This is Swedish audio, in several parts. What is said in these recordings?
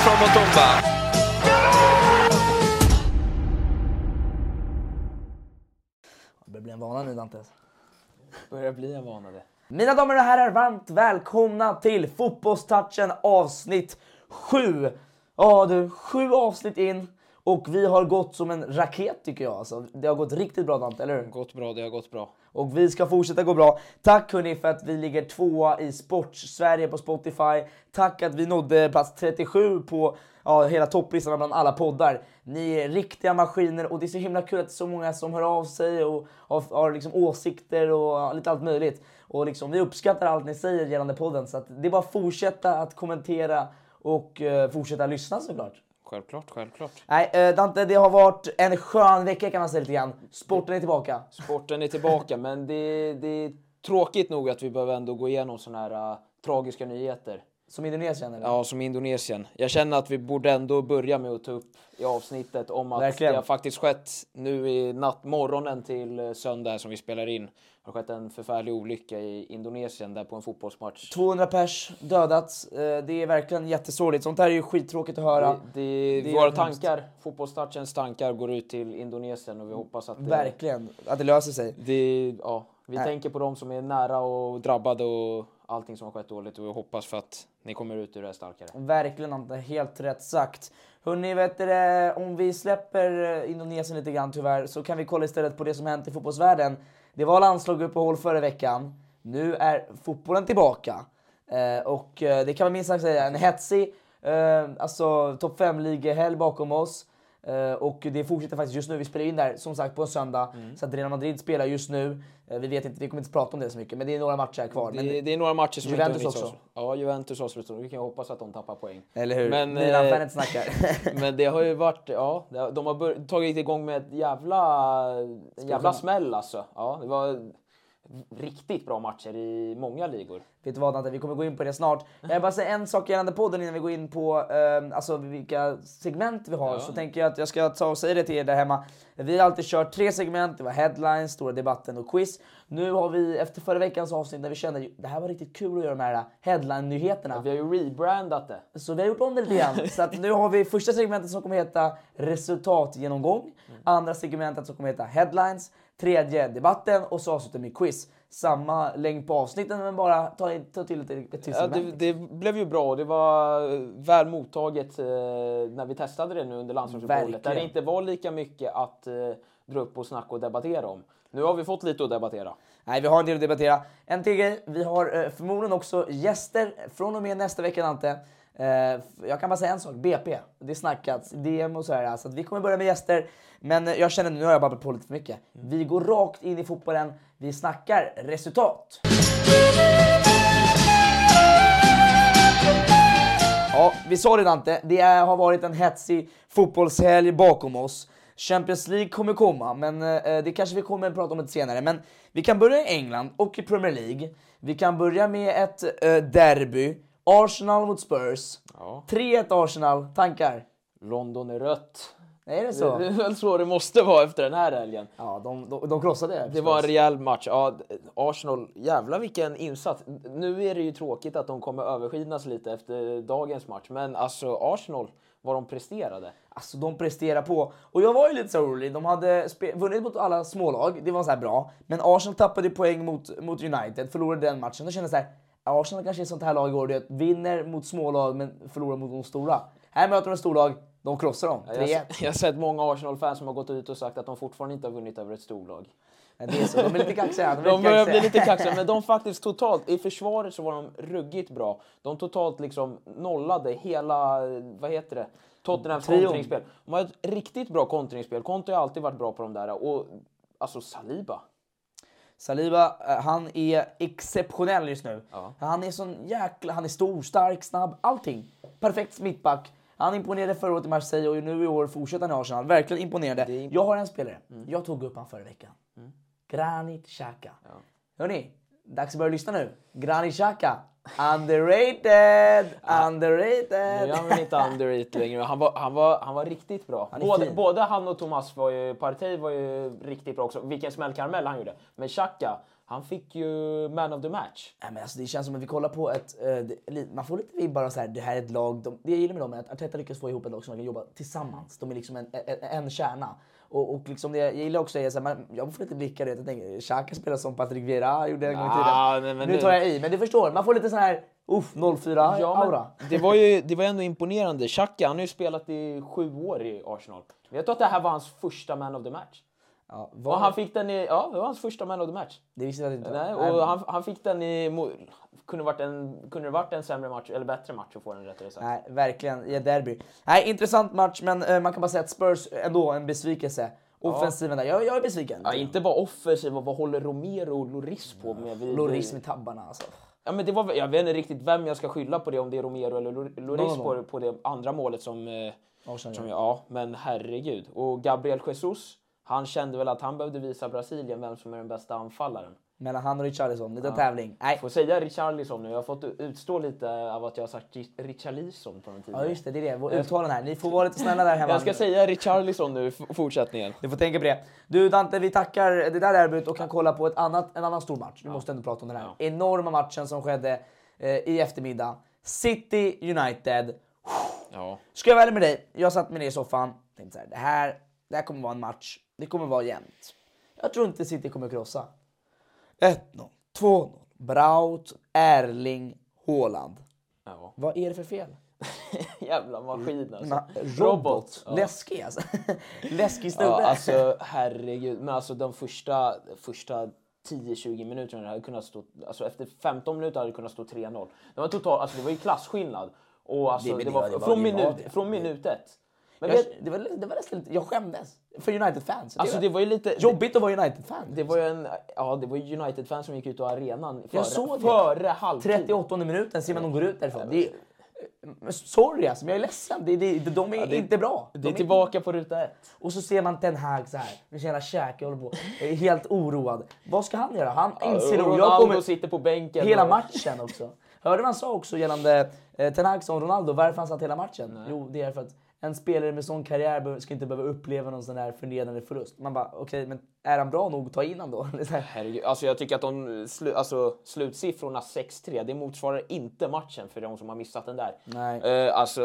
Hej, ifrån Mutumba. Det börjar bli en vana nu Dantes. Börjar bli en vana det. Mina damer och herrar, varmt välkomna till Fotbollstouchen avsnitt 7. Ja du, sju avsnitt in och vi har gått som en raket tycker jag. Alltså, det har gått riktigt bra Dante, eller hur? Gått bra, det har gått bra. Och vi ska fortsätta gå bra. Tack hörni för att vi ligger tvåa i Sports-Sverige på Spotify. Tack att vi nådde plats 37 på ja, hela topplistan bland alla poddar. Ni är riktiga maskiner och det är så himla kul att det är så många som hör av sig och har, har liksom åsikter och lite allt möjligt. Och liksom, vi uppskattar allt ni säger gällande podden så att det är bara att fortsätta att kommentera och eh, fortsätta lyssna såklart. Självklart, självklart. Nej, eh, Dante, det har varit en skön vecka kan man säga lite grann. Sporten är tillbaka. Sporten är tillbaka, men det, det är tråkigt nog att vi behöver ändå gå igenom såna här uh, tragiska nyheter. Som Indonesien eller? Ja, som Indonesien. Jag känner att vi borde ändå börja med att ta upp i avsnittet om att Verkligen. det har faktiskt skett nu i natt, morgonen till eh, söndag som vi spelar in. Det har skett en förfärlig olycka i Indonesien där på en fotbollsmatch. 200 pers dödats. Eh, Det är verkligen jättesorgligt. Sånt här är ju skittråkigt att höra. Det, det, Det våra tankar, fotbollstouchens tankar går ut till Indonesien och vi hoppas att det, Verkligen. Att det löser sig. det ja, vi Nej. tänker på de som är nära och drabbade och allting som har skett dåligt och vi hoppas för att ni kommer ut ur det här starkare. Verkligen Ante, helt rätt sagt. Hörni, vet du, om vi släpper eh, Indonesien lite grann tyvärr så kan vi kolla istället på det som hänt i fotbollsvärlden. Det var landslagsuppehåll förra veckan. Nu är fotbollen tillbaka. Eh, och eh, det kan man minst sagt säga en hetsig eh, alltså, topp 5-ligahelg bakom oss. Eh, och det fortsätter faktiskt just nu. Vi spelar in där som sagt på en söndag. Mm. Så att Real Madrid spelar just nu. Eh, vi vet inte, vi kommer inte prata om det så mycket, men det är några matcher kvar. Men Det, det är några matcher som Juventus inte också. oss. Ja, Juventus avslutar. Vi kan ju hoppas att de tappar poäng. Eller hur? Men, Milan-fanet eh, snackar. Men det har ju varit, ja, det de har tagit igång med ett jävla, en jävla smäll alltså. Ja, det var riktigt bra matcher i många ligor. Vet du vad Dante, vi kommer gå in på det snart. Jag vill bara säga en sak gällande podden innan vi går in på eh, alltså vilka segment vi har. Så tänker jag att jag ska ta och säga det till er där hemma. Vi har alltid kört tre segment, det var headlines, stora debatten och quiz. Nu har vi efter förra veckans avsnitt när vi kände att det här var riktigt kul att göra de här headline-nyheterna. Vi har ju rebrandat det. Så vi har gjort om det lite grann. Så att nu har vi första segmentet som kommer heta resultatgenomgång. Andra segmentet som kommer heta headlines. Tredje debatten och så avslutar med quiz. Samma längd på avsnitten men bara ta, ta till ett, ett Ja, det, det blev ju bra. Det var eh, väl mottaget eh, när vi testade det nu under landslagsuppehållet. Där det inte var lika mycket att eh, dra upp och snacka och debattera om. Nu har vi fått lite att debattera. Nej, vi har en del att debattera. En till grej, vi har eh, förmodligen också gäster från och med nästa vecka Dante. Eh, jag kan bara säga en sak, BP. Det snackats, DM och sådär. Så att vi kommer börja med gäster. Men jag känner nu har jag babblat på lite för mycket. Vi går rakt in i fotbollen. Vi snackar resultat. Ja, vi sa det Dante. Det är, har varit en hetsig fotbollshelg bakom oss. Champions League kommer komma, men eh, det kanske vi kommer att prata om lite senare. Men vi kan börja i England och i Premier League. Vi kan börja med ett eh, derby. Arsenal mot Spurs. Ja. 3-1 Arsenal. Tankar? London är rött. Är det så? Det är väl så det måste vara efter den här helgen. Ja, de, de, de krossade Det var en rejäl match. Ja, Arsenal, jävlar vilken insats. Nu är det ju tråkigt att de kommer överskinas lite efter dagens match, men alltså Arsenal, vad de presterade. Alltså de presterar på. Och jag var ju lite så orolig. De hade vunnit mot alla smålag, det var så här bra. Men Arsenal tappade poäng mot, mot United, förlorade den matchen. Då kände jag så här, Arsenal kanske är ett sånt här lag i år, du vet, vinner mot smålag men förlorar mot de stora. Här möter de ett storlag, de krossar dem. 3-1. Jag, jag har sett många Arsenal-fans som har gått ut och sagt att de fortfarande inte har vunnit över ett storlag. Men det är så, de är lite kaxiga. De, De lite börjar bli lite kaxiga, men de faktiskt totalt, i försvaret så var de ruggigt bra. De totalt liksom nollade hela, vad heter det, Tottenhams Trion. kontringsspel. De har ett riktigt bra kontringsspel. Conte har alltid varit bra på de där. Och alltså Saliba. Saliba, eh, han är exceptionell just nu. Ja. Han är sån jäkla, han är stor, stark, snabb, allting. Perfekt mittback. Han imponerade förra året i Marseille och nu i år fortsätter han i Arsenal. Verkligen imponerande. Imp- Jag har en spelare. Mm. Jag tog upp han förra veckan. Granit Xhaka. Hörni, dags att börja lyssna nu. Granit Xhaka. Underrated! Underrated! Nu är han inte underrated längre. Han var, han var, han var riktigt bra. Han Både, både han och Thomas var ju, Partey var ju riktigt bra också. Vilken smällkaramell han gjorde. Men Xhaka, han fick ju man of the match. Nej, men alltså, det känns som att vi kollar på ett... li- man får lite vibbar av så här, det här är ett lag. De, det jag gillar med dem är att Arteta lyckas få ihop ett lag som kan jobba tillsammans. De är liksom en, en, en kärna. Och, och liksom det jag gillar också här, man, jag får lite blickar. Jag tänker, Xhaka spelar som Patrick Vieira gjorde en gång i tiden. Nej, men nu tar jag i, men du förstår. Man får lite sån här uff, 04 Ja, det var ju det var ändå imponerande. Xhaka, han har ju spelat i sju år i Arsenal. Vet du att det här var hans första man of the match? Ja, var, han fick den i, ja, det var hans första man of the match. det visste jag inte. Nej, och han, han fick den i... Kunde, varit en, kunde det varit en sämre match, eller bättre match att få den rättare sagt. Nej, verkligen. I ett derby. Nej, intressant match, men eh, man kan bara säga att Spurs ändå en besvikelse. Offensiven där. Jag, jag är besviken. Ja, inte bara offensiv, vad håller Romero och Loris på med? Vid, Loris med tabbarna alltså. Ja, men det var, jag vet inte riktigt vem jag ska skylla på det, om det är Romero eller Lor- Loris på, på det andra målet som... Eh, som ja, men herregud. Och Gabriel Jesus, han kände väl att han behövde visa Brasilien vem som är den bästa anfallaren. Mellan han och Richarlison. Liten tävling. Nej, Får säga Richarlison nu, jag har fått utstå lite av att jag har sagt Ri- Richarlison på den tiden. Ja just det, det är det. Vår uttalen här. Ni får vara lite snälla där hemma. Jag ska säga Richarlison nu i fortsättningen. Ni får tänka på det. Du Dante, vi tackar det där derbyt och kan kolla på ett annat, en annan stor match. Vi måste ändå prata om den här enorma matchen som skedde eh, i eftermiddag. City United. Ja. Ska jag vara ärlig med dig? Jag satt med dig i soffan. Tänkte så här, det här, det här kommer vara en match. Det kommer vara jämnt. Jag tror inte City kommer krossa. 1-0, 2-0. Braut, Erling, Haaland. ja. Vad är det för fel? Jävla maskin alltså. Ma- robot. Ja. Läskig alltså. Läskig snubbe. Ja, alltså herregud. Men alltså de första, första 10-20 minuterna hade kunnat stå, alltså efter 15 minuter hade det kunnat stå 3-0. Det var total, alltså det var ju klasskillnad. Och alltså, Det- det, var, det var- från, var minut, från minut ett. Men jag, vet, det var, det var nästan lite, jag skämdes för United-fans. alltså det var ju lite... Jobbigt att vara United-fan. Det var en, ja det var United-fans som gick ut ur arenan före, Jag såg det. före halvtid. 38 minuten ser man dem går ut därifrån. Det är, sorry alltså, men jag är ledsen. Det, det, de är det- inte bra. De Det är tillbaka på ruta ett. Och så ser man Ten Hag så här, med sina käke håller på. Är helt oroad. Vad ska han göra? Han inser jag Ronaldo kommer... sitter på bänken. Hela och- matchen också. Hörde han sa också gällande eh, Ten Hag om Ronaldo? Varför han satt hela matchen? Jo, det är för att en spelare med sån karriär ska inte behöva uppleva någon sån här förnedrande förlust. Man bara, okej, men är han bra nog att ta in han då? Herregud, alltså jag tycker att de slu, alltså, slutsiffrorna 6-3, det motsvarar inte matchen för de som har missat den där. Nej. Eh, alltså,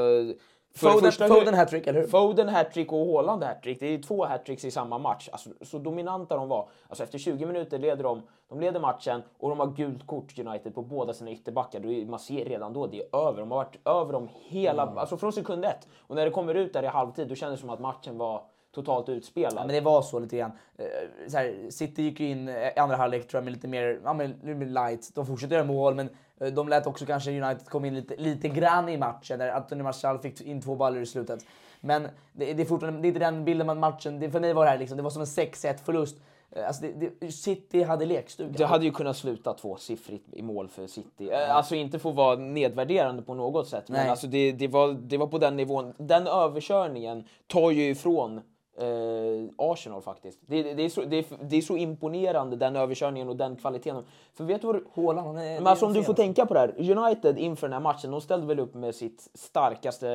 för Foden, första, Foden hattrick, eller hur? Foden hattrick och Haaland hattrick. Det är två hattricks i samma match. Alltså, så dominanta de var. Alltså, efter 20 minuter leder de, de leder matchen och de har gult kort United på båda sina ytterbackar. Då är, man ser redan då det är över. De har varit över dem hela, Mm. alltså från sekund ett. Och när det kommer ut där i halvtid, då kändes det som att matchen var totalt utspelad. Ja, men det var så lite grann. Eh, Så här, City gick ju in eh, i andra halvlek tror jag med lite mer, ja, men, light. De fortsatte göra mål men eh, de lät också kanske United komma in lite, lite grann i matchen där Anthony Martial fick in två baller i slutet. Men det, det är fortfarande det är inte den bilden man matchen, det, för mig var det här liksom, det var som en 6-1 förlust. Eh, Alltså det, det, City hade lekstuga. Det hade ju kunnat sluta tvåsiffrigt i mål för City. Eh, Alltså inte få vara nedvärderande på något sätt, men Nej. alltså det, det, var, det var på den nivån. Den överkörningen tar ju ifrån eh, Arsenal faktiskt. Det, det, det, är så, är, det är så imponerande den överkörningen och den kvaliteten. För vet du vad Haaland, han är- Men alltså om du får tänka på det här. United inför den här matchen, de ställde väl upp med sitt starkaste,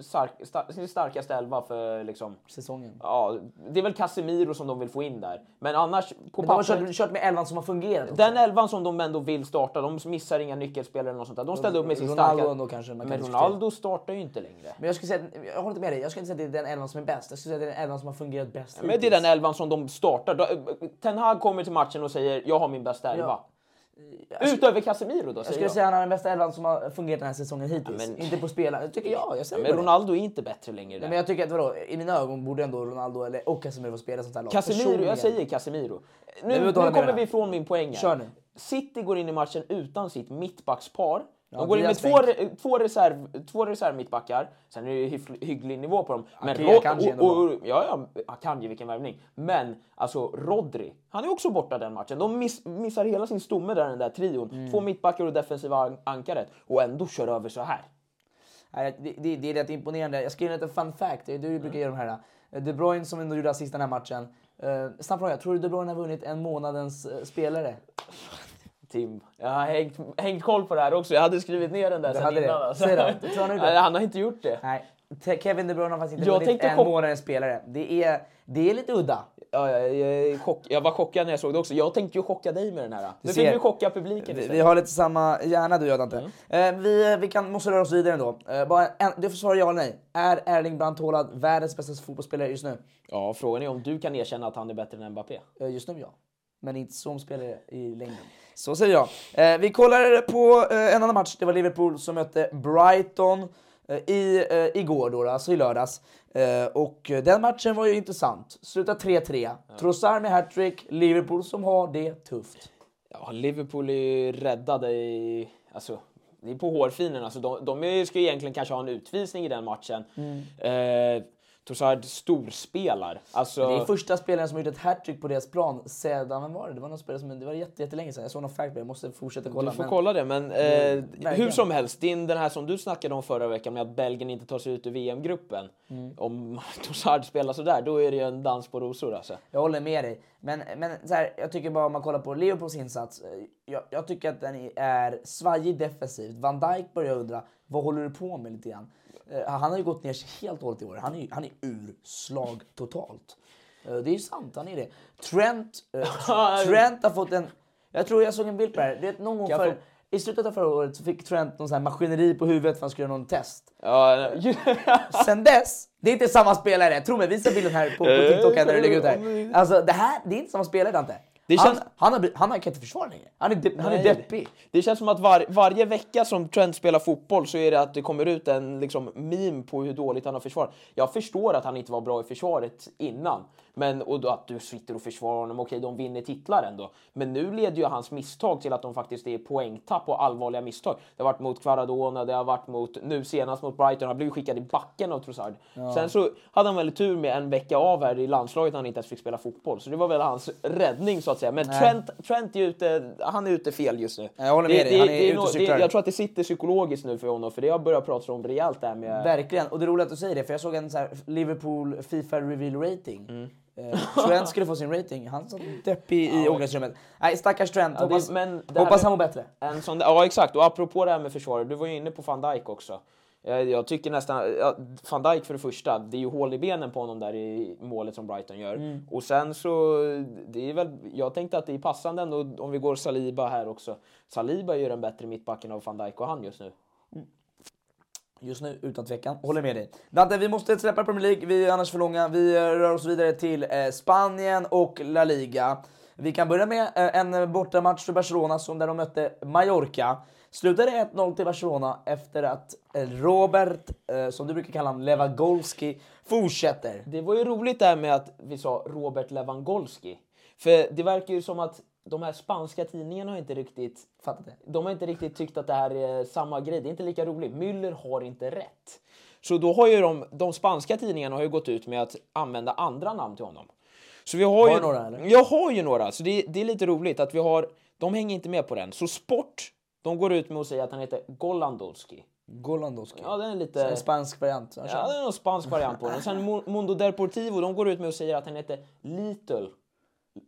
stark, star, sin starkaste elva för liksom... Säsongen. Ja, det är väl Casemiro som de vill få in där. Men annars, på Men de har pappret... kört, kört med elvan som har fungerat. också. Den elvan som de ändå vill starta, de missar inga nyckelspelare eller något sånt där. De ställde upp med sin Ronaldo starka... ändå kanske man kan Men. Ronaldo startar ju inte längre. Men jag skulle säga, jag håller inte med dig, jag skulle inte säga att det är den elvan som är bäst. Jag skulle säga att det är den elvan som har fungerat bäst Men det är den elvan som de startar. Ten Hag kommer till matchen och säger jag har min bästa elva. Utöver Casemiro då, Jag skulle jag. säga att han är den bästa elvan som har fungerat den här säsongen hittills. men- Inte på spelare. Tycker jag. Jag säger Men bara det. Ronaldo är inte bättre längre. Nej, men jag tycker att vadå, i mina ögon borde ändå Ronaldo eller, och Casemiro få spela sånt här lag. Casemiro, jag säger Casemiro. Nu, nu kommer vi ifrån min poäng här. City går in i matchen utan sitt mittbackspar. Ja, De går in med två, re- två, reserv, två reservmittbackar. Sen är det hyfl- hygglig nivå på dem. Men Ake- Ro- Akanji är ändå och, och, ja, ja, Akanji, vilken värvning. Men alltså Rodri, han är också borta den matchen. De miss, missar hela sin stomme där, den där trion. Mm. Två mittbackar och defensiva an- ankaret. Och ändå kör över så här. Det, det, det är rätt imponerande. Jag ge en liten fun fact. Du brukar ge de här. Eh, De Bruyne som ändå gjorde assist den här matchen. Uh, snabb fråga, tror du De Bruyne har vunnit en månadens eh, spelare? Tim, jag har hängt, hängt koll på det här också. Jag hade skrivit ner den där Du sen det? innan. alltså. Då, du han? Nej, han har inte gjort det. Nej, Kevin De Bruyne har faktiskt inte vunnit en månadens spelare. Det är, det är lite udda. Ja, jag, jag, chock, jag var chockad när jag såg det också. Jag tänkte ju chocka dig med den här. Nu ser. fick vi chocka publiken Vi, vi har lite samma hjärna du och jag Dante. Mm. Eh, vi, vi kan, måste röra oss vidare ändå. Eh, bara en, du får svara ja eller nej. Är Erling Brandt Haaland världens bästa fotbollsspelare just nu? Ja, frågan är om du kan erkänna att han är bättre än Mbappé. Eh, just nu ja. Men inte som spelare i längden. Så säger jag. Eh, vi kollar på eh, en annan match. Det var Liverpool som mötte Brighton eh, i, eh, igår då, alltså i lördags. Eh, och den matchen var ju intressant. Slutar 3-3. Trossard med hattrick. Liverpool som har det tufft. Ja, Liverpool är ju räddade i... Alltså, det är på hårfinen. Alltså, de, de ska ju egentligen kanske ha en utvisning i den matchen. Eh, Trossard storspelar. Alltså, Det är första spelaren som har gjort ett hattrick på deras plan sedan, vem var det? Det var någon spelare som, det var jätte, jättelänge sedan. Jag såg någon fact jag måste fortsätta kolla. du får men- kolla det, men eh, verkligen. hur som helst, din, den här som du snackade om förra veckan med att Belgien inte tar sig ut ur VM-gruppen. Mm. Om Trossard spelar sådär, då är det ju en dans på rosor alltså. Jag håller med dig. Men, men så här, jag tycker bara om man kollar på Liverpools insats. eh, Jag, jag tycker att den är svajig defensivt. Van Dijk börjar undra, vad håller du på med lite grann? Eh, Han har ju gått ner sig helt och hållet i år. Han är, han är ur slag totalt. Eh, Det är ju sant, han är det. Trent, eh, Tr- Trent har fått en... Jag tror jag såg en bild på det här. Du vet, någon gång för, I slutet av förra året så fick Trent någon sån här maskineri på huvudet för att han skulle göra någon test. Ja, Sen dess, det är inte samma spelare. Tro mig, visa bilden här på, på TikTok när du lägger ut här. Alltså det här, det är inte samma spelare Dante. Det han, känns- han, har, han kan inte försvara längre. Han är, de, han är deppig. Det känns som att var, varje vecka som Trent spelar fotboll så är det att det kommer ut en liksom, meme på hur dåligt han har försvarat. Jag förstår att han inte var bra i försvaret innan. Men, och då att du sitter och försvarar honom, okej de vinner titlar ändå. Men nu leder ju hans misstag till att de faktiskt är poängtapp och allvarliga misstag. Det har varit mot Kvaradona, det har varit mot, nu senast mot Brighton, han blev skickad i backen av Trossard. Sen så hade han väl tur med en vecka av här i landslaget när han inte ens fick spela fotboll. Så det var väl hans räddning så att säga. Men Trent, Trent är ute, han är ute fel just nu. Jag håller med dig, han är ute och nog- cyklar. jag tror att det sitter psykologiskt nu för honom, för det har börjat pratas om rejält där med... Verkligen. Och det är roligt att du säger det, för jag såg en så Liverpool Fifa Reveal Rating. Mm. Eh, Trent skulle få sin rating. Han satt deppig i omklädningsrummet. Nej, stackars Trent. Ja, det- Hoppas, men det här hoppas han mår bättre. En sån där, ja exakt, och apropå det här med försvaret, du var ju inne på van Dijk också. Jag, jag tycker nästan, ja, van Dijk för det första, det är ju hål i benen på honom där i målet som Brighton gör. Mm. Och sen så, det är väl, jag tänkte att det är passande ändå om vi går Saliba här också. Saliba är ju den bättre mittbacken av van Dijk och han just nu. Just nu, utan tvekan. Håller med dig. Dante, vi måste släppa Premier League, vi är annars för långa. Vi rör oss vidare till eh, Spanien och La Liga. Vi kan börja med eh, en bortamatch för Barcelona som där de mötte Mallorca. Slutade 1-0 till Barcelona efter att eh, Robert, eh, som du brukar kalla honom, Lewandowski, fortsätter. Det var ju roligt där med att vi sa Robert Lewandowski. För det verkar ju som att de här spanska tidningarna har inte riktigt Fattat det? De har inte riktigt tyckt att det här är samma grej. Det är inte lika roligt. Müller har inte rätt. Så då har ju de, de spanska tidningarna har ju gått ut med att använda andra namn till honom. Så vi har, Har ju, några, eller? Jag har ju några, så det, det är lite roligt att vi har... De hänger inte med på den. Så Sport, de går ut med att säga att han heter Golandowski. Golandowski. Ja, den är Så lite... En spansk variant. Ja, det är någon spansk variant på den. Sen Mo- Mundo Deportivo, de går ut med att säga att han heter Little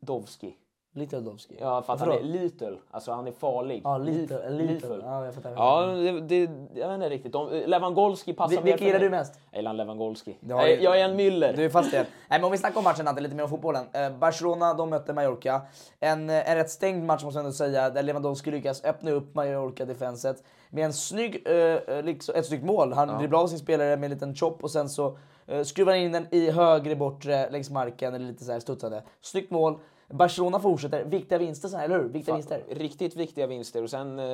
Dovski. Little. Ja, för att han är little. Alltså han är farlig. Ja, little. Lif- little. lethal. Ja, jag fattar. Ja, det, det, jag vet inte riktigt. De, Lewandowski passar Vi- mer vilka gillar du mest? Jag gillar Lewandowski. Har Jag, jag är en Müller. Du är fast det. Nej, men om vi snackar om matchen lite mer om fotbollen. Eh, Barcelona, de mötte Mallorca. En, eh, en rätt stängd match måste jag ändå säga, där Lewandowski lyckas öppna upp Mallorca-defenset med en snygg, eh, eh, liksom, ett snyggt mål. Han dribblar av sin spelare med en liten chop och sen så eh, skruvar han in den i högre bortre längs marken, eller lite så här studsande. Snyggt mål. Barcelona fortsätter. Viktiga vinster, här, eller hur? Viktiga vinster. Riktigt viktiga vinster. Och sen, eh,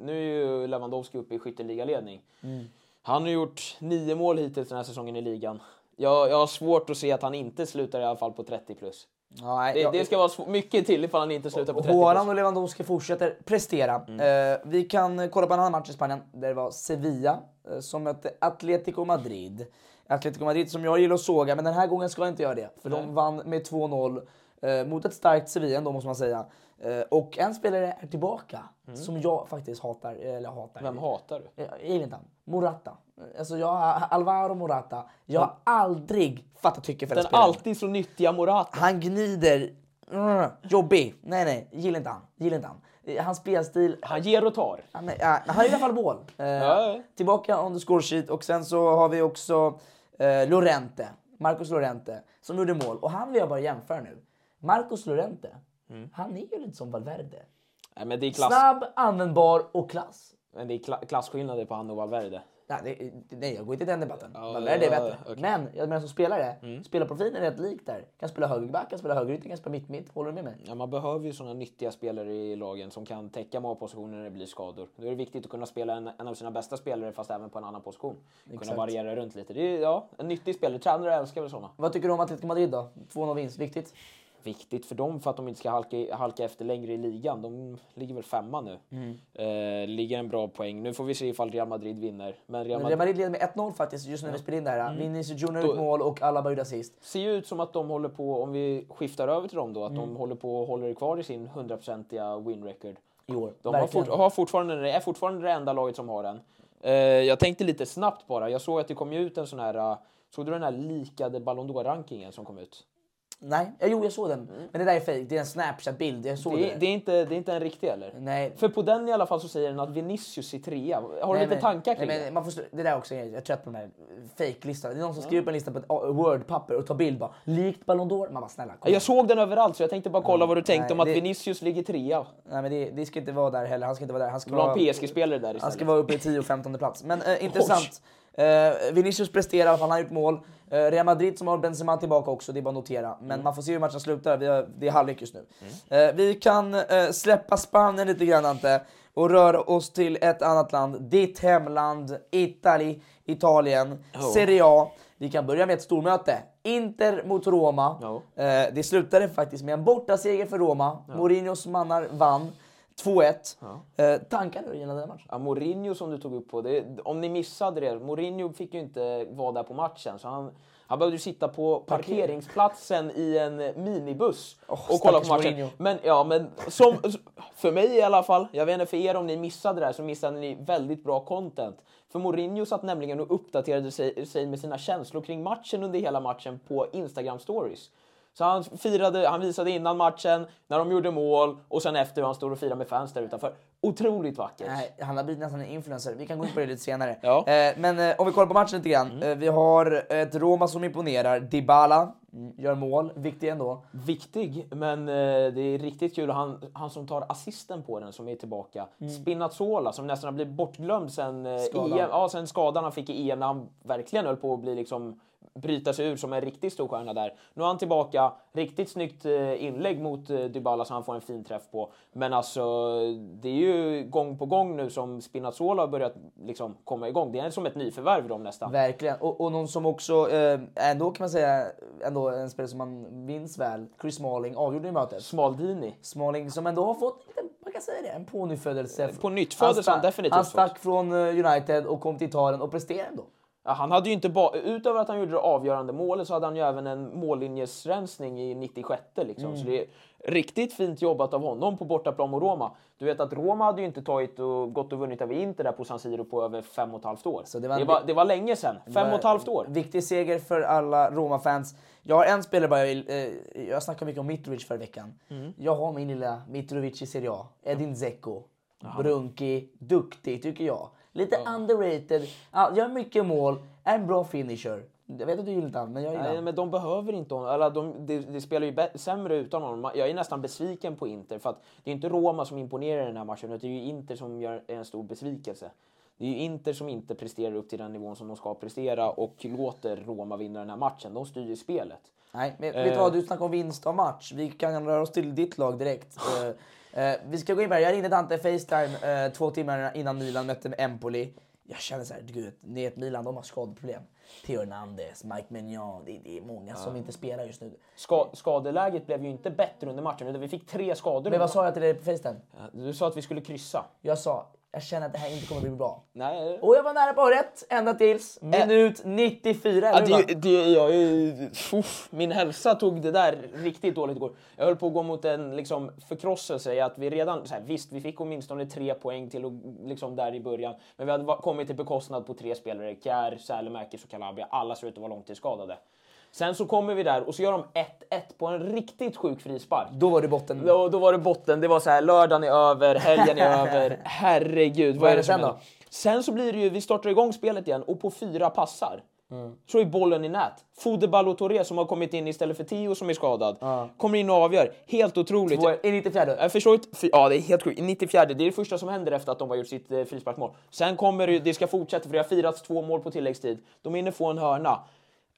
nu är ju Lewandowski uppe i skytteligaledning. Mm. Han har gjort nio mål hittills den här säsongen i ligan. Jag, jag har svårt att se att han inte slutar i alla fall på 30 plus. Nej, Det, jag- det ska vara mycket till ifall han inte slutar på 30 Haaland plus. och Lewandowski fortsätter prestera. Eh, vi kan kolla på en annan match i Spanien där det var Sevilla eh, som mötte Atletico Madrid. Atletico Madrid som jag gillar att såga, men den här gången ska jag inte göra det. För de vann med 2-0 eh, mot ett starkt Sevilla ändå måste man säga. Eh, och en spelare är tillbaka som jag faktiskt hatar. Eller hatar. Vem hatar du? Jag gillar inte han. Morata. Alltså jag, Alvaro Morata. Jag har aldrig fattat tycke för den Den spelaren. alltid så nyttiga Morata. Han gnider. Mm, jobbig. Nej, nej. Gillar inte han. Gillar inte han. Eh, Hans spelstil. Han ger och tar. Han, är- ja, han är i alla fall mål. Eh, Ja. Tillbaka on the score sheet. Och sen så har vi också eh, Lorente. Marcos Lorente. Som gjorde mål. Och han vill jag bara jämföra nu. Marcos Lorente. Han är ju lite som Valverde. Nej, det är, klass, Snabb, användbar och klass. men det är kla, klasskillnader på han och Valverde. Nej, det, nej, jag går inte i den debatten. Ja, Valverde är ja, bättre. okej. Men jag menar som spelare, spelarprofilen är rätt lik där. Kan spela högerback, kan spela högerytter, kan spela mitt-mitt. Håller du med mig? Ja, man behöver ju sådana nyttiga spelare i lagen som kan täcka målpositioner när det blir skador. Då är det viktigt att kunna spela en, en av sina bästa spelare fast även på en annan position. Kunna Exakt. variera runt lite. Det är ja, en nyttig spelare. Tränare älskar väl sådana. Vad tycker du om Atletico Madrid då? 2-0 vinst, viktigt? Viktigt för dem för att de inte ska halka, halka efter längre i ligan. De ligger väl femma nu. Mm. Eh, ligger en bra poäng. Nu får vi se ifall Real Madrid vinner. Men Real Men Madrid Real Madrid leder med 1-0 faktiskt just när vi spelar in det här. Mm. Vinicius Junior gjort mål och Alaba gjorde assist. ser ju ut som att de håller på, om vi skiftar över till dem då, att Mm. de håller på och håller kvar i sin 100-procentiga win record. I år. De har, fort, har fortfarande, är fortfarande det enda laget som har den. Eh, jag tänkte lite snabbt bara. Jag såg att det kom ut en sån här... eh, såg du den här likade Ballon d'Or-rankingen som kom ut? Nej, ja, jo jag såg den. Men det där är fake. det är en Snapchat-bild. Jag såg Det, det. är- det, är inte, det är inte en riktig eller? Nej. För på den i alla fall så säger den att Vinicius är trea. Har du Nej, lite men- tankar kring nej, det? men man får, det där är också, jag är trött på de här fake-listorna. Det är någon som skriver upp en lista på ett Word-papper och tar bild bara. Likt Ballon d'Or. Man bara snälla kom. Jag såg den överallt så jag tänkte bara kolla vad du tänkte nej, om att det- Vinicius ligger trea. Nej men det, det ska inte vara där heller. Han ska inte vara där. Han ska vara... en PSG-spelare där Han istället. ska vara uppe i 10-15 plats. Men eh, intressant. Eh, Vinicius presterar, i alla fall, han har gjort mål. Eh, Real Madrid som har Benzema tillbaka också, det är bara att notera. Men Mm. man får se hur matchen slutar, vi har, det är halvlek just nu. Eh, vi kan eh, släppa Spanien lite grann Ante, och röra oss till ett annat land. Ditt hemland, Itali, Italien, Serie A. Vi kan börja med ett stormöte. Inter mot Roma. Eh, det slutade faktiskt med en bortaseger för Roma. Mourinhos mannar vann 2-1. Eh, tankar du gällande den matchen? Ja, Mourinho som du tog upp på, det, om ni missade det, Mourinho fick ju inte vara där på matchen så han, han behövde sitta på parkeringsplatsen i en minibuss och kolla på matchen. Mourinho. Men ja, men som, för mig i alla fall, jag vet inte för er om ni missade det här så missade ni väldigt bra content. För Mourinho satt nämligen och uppdaterade sig, sig med sina känslor kring matchen under hela matchen på Instagram stories. Så han, firade, han visade innan matchen, när de gjorde mål och sen efter hur han står och firar med fans där utanför. Otroligt vackert. Nej, han har blivit nästan en influencer. Vi kan gå in på det lite senare. Ja. Eh, men eh, om vi kollar på matchen lite grann. Eh, vi har ett Roma som imponerar. Dybala mm, gör mål. Viktig ändå. Viktig, men det är riktigt kul. Han, han som tar assisten på den som är tillbaka. Spinazzola som nästan har blivit bortglömd sen, Skadan. EM, ja, sen skadan han fick i EM när han verkligen höll på att bli liksom bryta sig ur som en riktigt stor stjärna där. Nu är han tillbaka, riktigt snyggt eh, inlägg mot eh, Dybala som han får en fin träff på. Men alltså, det är ju gång på gång nu som Spinazzola har börjat liksom komma igång. Det är som ett nyförvärv de nästan. Verkligen. Och, och någon som också, eh, ändå kan man säga, ändå en spelare som man minns väl, Chris Smalling, avgjorde i mötet. Smaldini. Smalling som ändå har fått, man kan säga det, en pånyttfödelse. På nytt han stack- definitivt Han fått. stack från eh, United och kom till Italien och presterade ändå. Ja, han hade ju inte bara, utöver att han gjorde det avgörande målet så hade han ju även en mållinjesrensning i 96 liksom. Mm. Så det är riktigt fint jobbat av honom på bortaplan mot Roma. Du vet att Roma hade ju inte tagit och gått och vunnit över Inter där på San Siro på över fem och ett halvt år. Så det det, var var, en- det, var, länge sedan. Fem och ett halvt år. Viktig seger för alla Roma-fans. Jag har en spelare bara jag vill, eh, jag snackade mycket om Mitrovic förra veckan. Mm. Jag har min lilla Mitrovic i Serie A. Edin Dzeko. Brunki, duktig tycker jag. Lite underrated, ja, gör mycket mål, är en bra finisher. Jag vet att du gillar inte han, men jag gillar Nej, men de behöver inte honom. Eller de, de, de spelar ju sämre utan honom. Jag är nästan besviken på Inter. För att det är inte Roma som imponerar i den här matchen, utan det är ju Inter som gör en stor besvikelse. Det är ju Inter som inte presterar upp till den nivån som de ska prestera och låter Roma vinna den här matchen. De styr ju spelet. Nej, men Eh. vet du vad? Du snackar om vinst av match. Vi kan röra oss till ditt lag direkt. Eh, eh, vi ska gå in på det. Jag ringde Dante Facetime eh, två timmar innan Milan mötte Empoli. Jag känner så här, gud, ni vet Milan, de har skadeproblem. Theo Hernandez, Mike Maignan, det, det är många som inte spelar just nu. Ska, skadeläget blev ju inte bättre under matchen, utan vi fick tre skador. Men vad sa jag till dig på Facetime? Du sa att vi skulle kryssa. Jag sa, jag känner att det här inte kommer bli bra. Nej. Och jag var nära på rätt, ända tills minut 94. Ja, det, det, jag, är- uff, min hälsa tog det där riktigt dåligt igår. Jag höll på att gå mot en liksom, förkrosselse i att vi redan, så här, visst vi fick åtminstone tre poäng till och, liksom, där i början, men vi hade kommit till bekostnad på tre spelare, Kjär, Sälemäkis och Calabria. Alla ser ut att vara långtidsskadade. Sen så kommer vi där och så gör de 1-1 på en riktigt sjuk frispark. Då var det botten. Då, då var det botten. Det var så här, lördagen är över, helgen är över. Herregud, vad, Vad är det sen då? Sen så blir det ju, vi startar igång spelet igen och på fyra passar Mm. så är bollen i nät. Fode Balotore som har kommit in istället för Tio som är skadad. Kommer in och avgör. Helt otroligt. Två- I 94. Jag förstår inte. Ja, det är helt sjukt. I 94, det är det första som händer efter att de har gjort sitt eh, frisparksmål. Sen kommer det, det ska fortsätta för det har firats två mål på tilläggstid. De hinner få en hörna.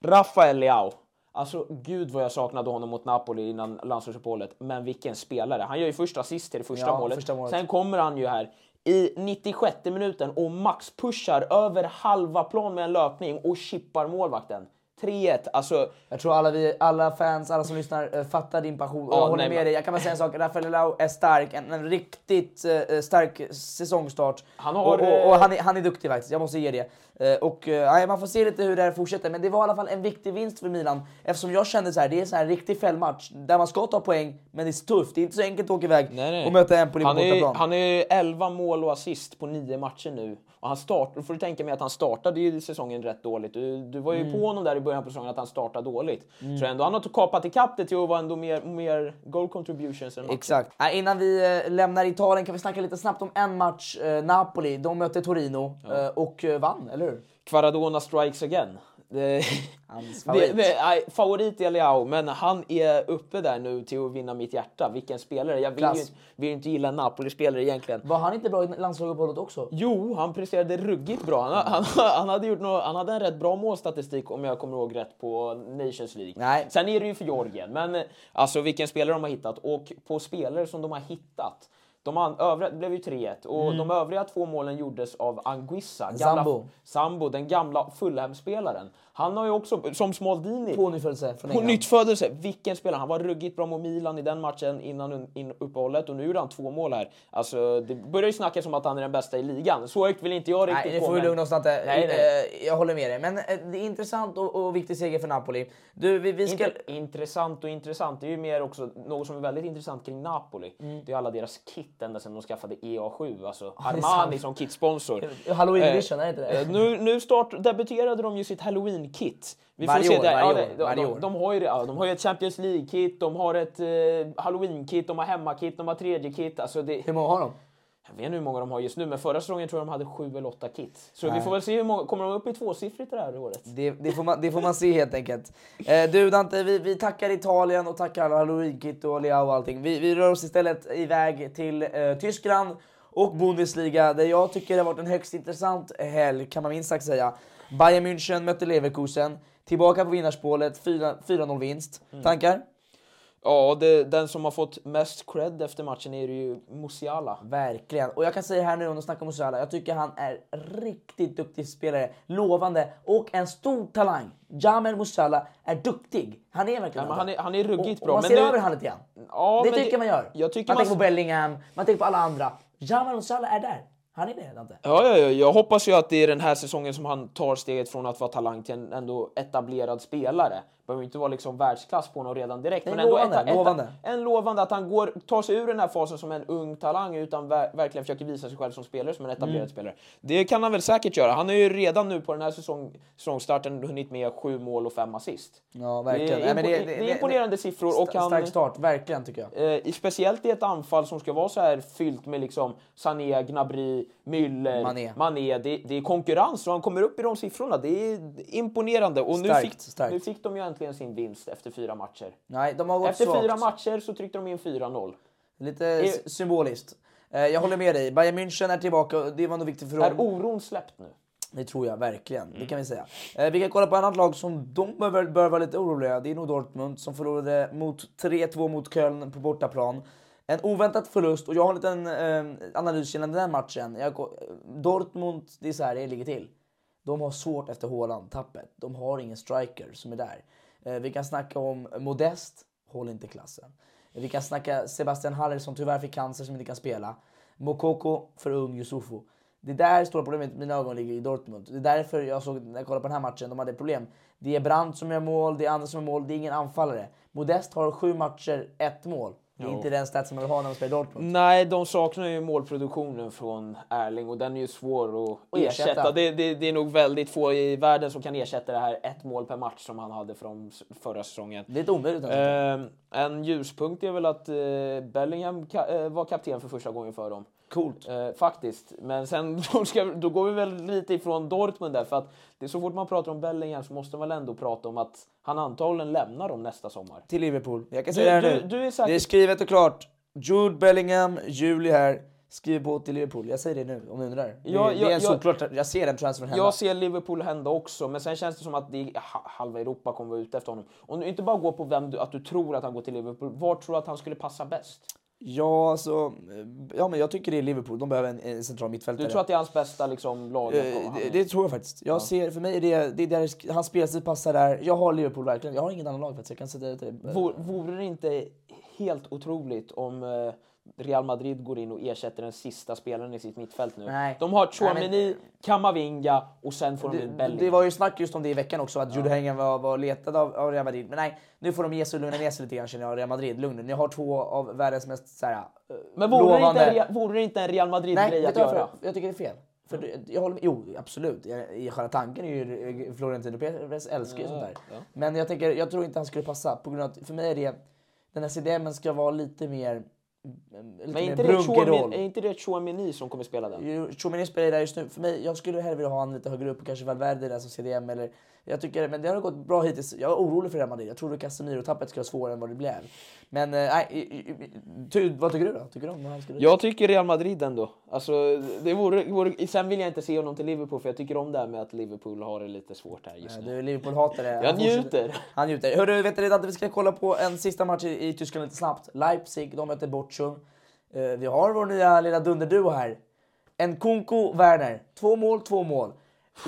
Rafael Leao. Alltså, gud vad jag saknade honom mot Napoli innan landslagsuppehållet. Men vilken spelare. Han gör ju första assist till det första, Ja, målet. första målet. Sen kommer han ju här i 96 minuten och max pushar över halva plan med en löpning och chippar målvakten. 3-1. Alltså, Jag tror alla, vi, alla fans, alla som lyssnar eh, fattar din passion Ja, jag håller nej, med men- dig. Jag kan bara säga en sak, Rafael Leao är stark, en, en riktigt eh, stark säsongstart. Han har, och, och, och han, är, han är duktig faktiskt, jag måste ge det. Eh, och eh, nej, man får se lite hur det här fortsätter, men det var i alla fall en viktig vinst för Milan. Eftersom jag kände så här, det är så här en riktig fällmatch där man ska ta poäng, men det är tufft. Det är inte så enkelt att åka iväg Nej, nej. och möta Empoli på han är, bortaplan. han är 11 mål och assist på 9 matcher nu. Och han start, då får du tänka mig att han startade ju säsongen rätt dåligt. Du, du var ju Mm. på honom där i början på säsongen att han startade dåligt. Så ändå han har kapat ikapp det till att vara ändå mer, mer goal contributions än. Exakt. Äh, innan vi eh, lämnar Italien kan vi snacka lite snabbt om en match. Eh, Napoli, de mötte Torino eh, och vann, eller hur? Kvaradona strikes again. Det, Hans det, favorit. det, nej, favorit är Leao, men han är uppe där nu till att vinna mitt hjärta. Vilken spelare. Jag vill ju, vill inte gilla Napoli-spelare egentligen. Var han inte bra i landslagsuppehållet också? Jo, han presterade ruggigt bra. Han, han, han, hade gjort nå han hade en rätt bra målstatistik om jag kommer ihåg rätt på Nations League. Nej. Sen är det ju för Georgien, men eh, alltså vilken spelare de har hittat och på spelare som de har hittat. De övriga, det blev ju 3-1 och de övriga två målen gjordes av Anguissa. gamla- Mm. Zambo. Sambo, den gamla Fulham-spelaren. Han har ju också, som Smaldini, Pånyttfödelse från på England. nytt födelse. Vilken spelare! Han var ruggigt bra mot Milan i den matchen innan in uppehållet och nu gjorde han två mål här. Alltså, det börjar ju snackas om att han är den bästa i ligan. Så högt vill inte jag riktigt Nej, gå, får vi men- lugna oss Dante. Nej, nej. Eh, Jag håller med dig. Men eh, det är intressant och, och viktig seger för Napoli. Du, vi, vi ska... Inte intressant och intressant. Det är ju mer också något som är väldigt intressant kring Napoli. Mm. Det är alla deras kit ända sedan de skaffade EA7. Alltså det är Armani som kitsponsor. Halloween Eh, edition, är det inte det? Eh, nu nu start, debuterade de ju sitt Halloween-kit. Vi Varje se år, varje Ja, det- de, varje de, år. de, har ju ja, de har ju ett Champions League-kit, de har ett eh, Halloween-kit, de har hemmakit, de har tredje kit. Alltså det, Hur många har de? jag vet inte hur många de har just nu, men förra säsongen tror jag de hade sju eller åtta kit. Så vi får väl se hur många, kommer de upp i tvåsiffrigt det här året? Det, det, får man, det får man se helt enkelt. Eh, du Dante, vi, vi tackar Italien och tackar alla Halloween-kit och Leao och allting. Vi, vi rör oss istället iväg till eh, Tyskland och Bundesliga där jag tycker det har varit en högst intressant helg kan man minst sagt säga. Bayern München mötte Leverkusen. Tillbaka på vinnarspålet, 4 4-0 vinst. Mm. Tankar? Ja, det, den som har fått mest cred efter matchen är ju Musiala. Verkligen. Och jag kan säga här nu om de snackar om Musiala, jag tycker han är riktigt duktig spelare, lovande och en stor talang. Jamel Musiala är duktig. Han är verkligen Ja, han är- han är ruggigt och, bra, Och man ser över han lite grann. Ja, det tycker det- man gör. jag tycker man, man- tänker på Bellingham, man tänker på alla andra. Jamel Musiala är där. Han är det, Dante. Ja, ja, ja, jag hoppas ju att det är den här säsongen som han tar steget från att vara talang till en ändå etablerad spelare. Behöver inte vara liksom världsklass på honom redan direkt. Nej, men ändå lovande, eta- lovande. En lovande att han går, tar sig ur den här fasen som en ung talang utan ver verkligen försöker visa sig själv som spelare, som en etablerad Mm. spelare. Det kan han väl säkert göra. Han har ju redan nu på den här säsong, säsongstarten hunnit med sju mål och fem assist. Ja, verkligen. Det är, impo- men det, är imponerande siffror. Och han, Stark start, verkligen tycker jag. Eh, speciellt i ett anfall som ska vara så här fyllt med liksom Sané, Gnabry, Müller, Mané. Det, det är konkurrens och han kommer upp i de siffrorna. Det är imponerande. Och nu, Starkt, fick, starkt. nu fick de ju äntligen sin vinst efter fyra matcher. Nej, de har gått Efter svagt. fyra matcher så tryckte de in 4-0. Lite Är- symboliskt. Eh, Jag håller med dig. Bayern München är tillbaka och det var nog viktigt för Är dem. oron släppt nu? Det tror jag verkligen. Mm. Det kan vi säga. Eh, vi kan kolla på ett annat lag som de bör, bör vara lite oroliga. Det är nog Dortmund som förlorade mot 3-2 mot Köln på bortaplan. En oväntad förlust och jag har en liten eh, analys gällande den matchen. Jag, Dortmund, det är så här det ligger till. De har svårt efter Haaland-tappet. De har ingen striker som är där. Eh, vi kan snacka om Modest, håll inte klassen. Vi kan snacka Sebastian Haller som tyvärr fick cancer som inte kan spela. Mokoko för ung Yusufu. Det där stora problemet i mina ögon ligger i Dortmund. Det är därför jag såg när jag kollade på den här matchen, de hade problem. Det är Brandt som gör mål, det är andra som gör mål, det är ingen anfallare. Modest har sju matcher, ett mål. Det är Jo. inte den stats som man vill ha när man spelar Dortmund. Nej, de saknar ju målproduktionen från Erling och den är ju svår att Och ersätta. ersätta. Det, det, det är nog väldigt få i världen som kan ersätta det här ett mål per match som han hade från förra säsongen. Det är omöjligt. Eh, en ljuspunkt är väl att eh, Bellingham ka- eh, var kapten för första gången för dem. Coolt. Eh, faktiskt. Men sen då, ska, då går vi väl lite ifrån Dortmund där. För att det är så fort man pratar om Bellingham så måste man väl ändå prata om att han antagligen lämnar dem nästa sommar. Till Liverpool. Jag kan Du- säga det här du- nu. du är säker- Det är skrivet och klart. Jude Bellingham, Juli här. Skriv på till Liverpool. Jag säger det nu om ni undrar. Ja, det är jag- en jag- såklart, jag ser den transfern hända. Jag ser Liverpool hända också, men sen känns det som att det är, ha- halva Europa kommer vara ute efter honom. Om du inte bara går på vem du, att du tror att han går till Liverpool, var tror du att han skulle passa bäst? Ja, alltså, ja, men jag tycker det är Liverpool. De behöver en, en central mittfältare. Du tror att det är hans bästa liksom, lag? Eh, det, det tror jag faktiskt. Jag ser, för mig är det, det är där hans spelstil passar där. Jag har Liverpool verkligen. Jag har ingen annan lag faktiskt. Jag kan säga det till dig. Vore det inte helt otroligt om eh, Real Madrid går in och ersätter den sista spelaren i sitt mittfält nu? Nej. De har Nej, Chouameni, Kamavinga och sen får de in Det, Bellingham. det var ju snack just om det i veckan också, att Jude Bellingham var, var letad av, av Real Madrid. Men nej, nu får de ge sig och lugna ner sig lite grann känner jag, Real Madrid. Lugn nu. Ni har två av världens mest såhär, eh, Men vore det, lovande... inte, en Real- vore det inte en Real Nej, Madrid-grej att göra? Jag tycker det är fel. För det- jag håller med, jo, absolut. I själva tanken är ju eh, Florentino Perez älskar ju sånt där. Men jag, tänker, jag tror inte han skulle passa. På grund av att, för mig är det, den här CDM ska vara lite mer... Men är inte, det roll. är inte det Chouameni som kommer spela den? Chouameni spelar där just nu. För mig, jag skulle hellre vilja ha honom lite högre upp, kanske Valverde där som CDM eller... Jag tycker, men det har gått bra hittills. Jag är orolig för Real Madrid. Jag trodde Casemiro-tappet skulle vara svårare än vad det blev. Men eh, nej, ty, vad tycker du då? Tycker du om han skulle... Jag tycker Real Madrid ändå. Alltså, det vore, vore, sen vill jag inte se honom till Liverpool för jag tycker om det här med att Liverpool har det lite svårt här just Ja, nu. Du Liverpool-hatare. Jag Han njuter. Han njuter. Hörru, vet du Dante, vi ska kolla på en sista match i, i Tyskland lite snabbt. Leipzig, de möter Bochum. Eh, vi har vår nya lilla dunderduo här. Nkunku, Werner. Två mål, två mål.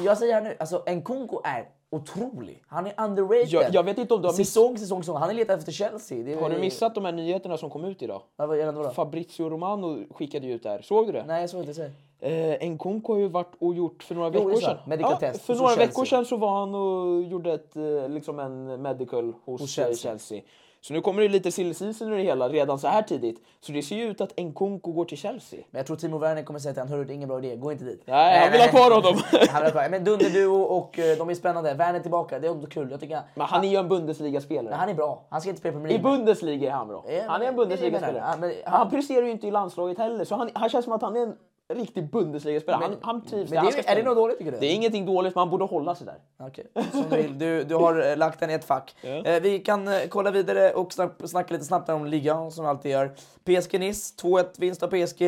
Jag säger här nu, alltså Nkunku är otrolig. Han är underrated. Jag, jag vet inte om du har, miss, Säsong, säsong, säsong. Han är letad efter Chelsea. Det är, har du missat de här nyheterna som kom ut idag? Ja, vad då? Fabrizio Romano skickade ju ut det här. Såg du det? Nej, jag såg inte. Säg. Eh, Nkunku har ju varit och gjort för några Jo, veckor jag. sedan. Medical ja, test för några Chelsea. veckor sedan så var han och gjorde ett, eh, liksom en medical hos, Hos Chelsea. Chelsea. Så nu kommer det lite silly season i det hela redan så här tidigt. Så det ser ju ut att Nkunku går till Chelsea. Men jag tror Timo Werner kommer säga till honom, hörru det är ingen bra idé, gå inte dit. Nej, han vill ha kvar honom. han vill ha kvar. Men dunderduo och eh, de är spännande. Werner tillbaka, det är också kul. Jag tycker Men han är ju en Bundesliga-spelare. Han är bra. Han ska inte spela Premier I League. Bundesliga är han bra. Ja, Han är en Bundesliga-spelare. men- Han presterar ju inte i landslaget heller, så han, han känns som att han är en riktig Bundesliga-spelare. Han, han trivs Men där. det är, är det något dåligt tycker du? Det är ingenting dåligt, men han borde hålla sig där. Okej, som du vill. Du, du har eh, lagt den i ett fack. Eh, vi kan eh, kolla vidare och snack, snacka lite snabbt om ligan som vi alltid gör. PSG Nice, 2-1 vinst av PSG.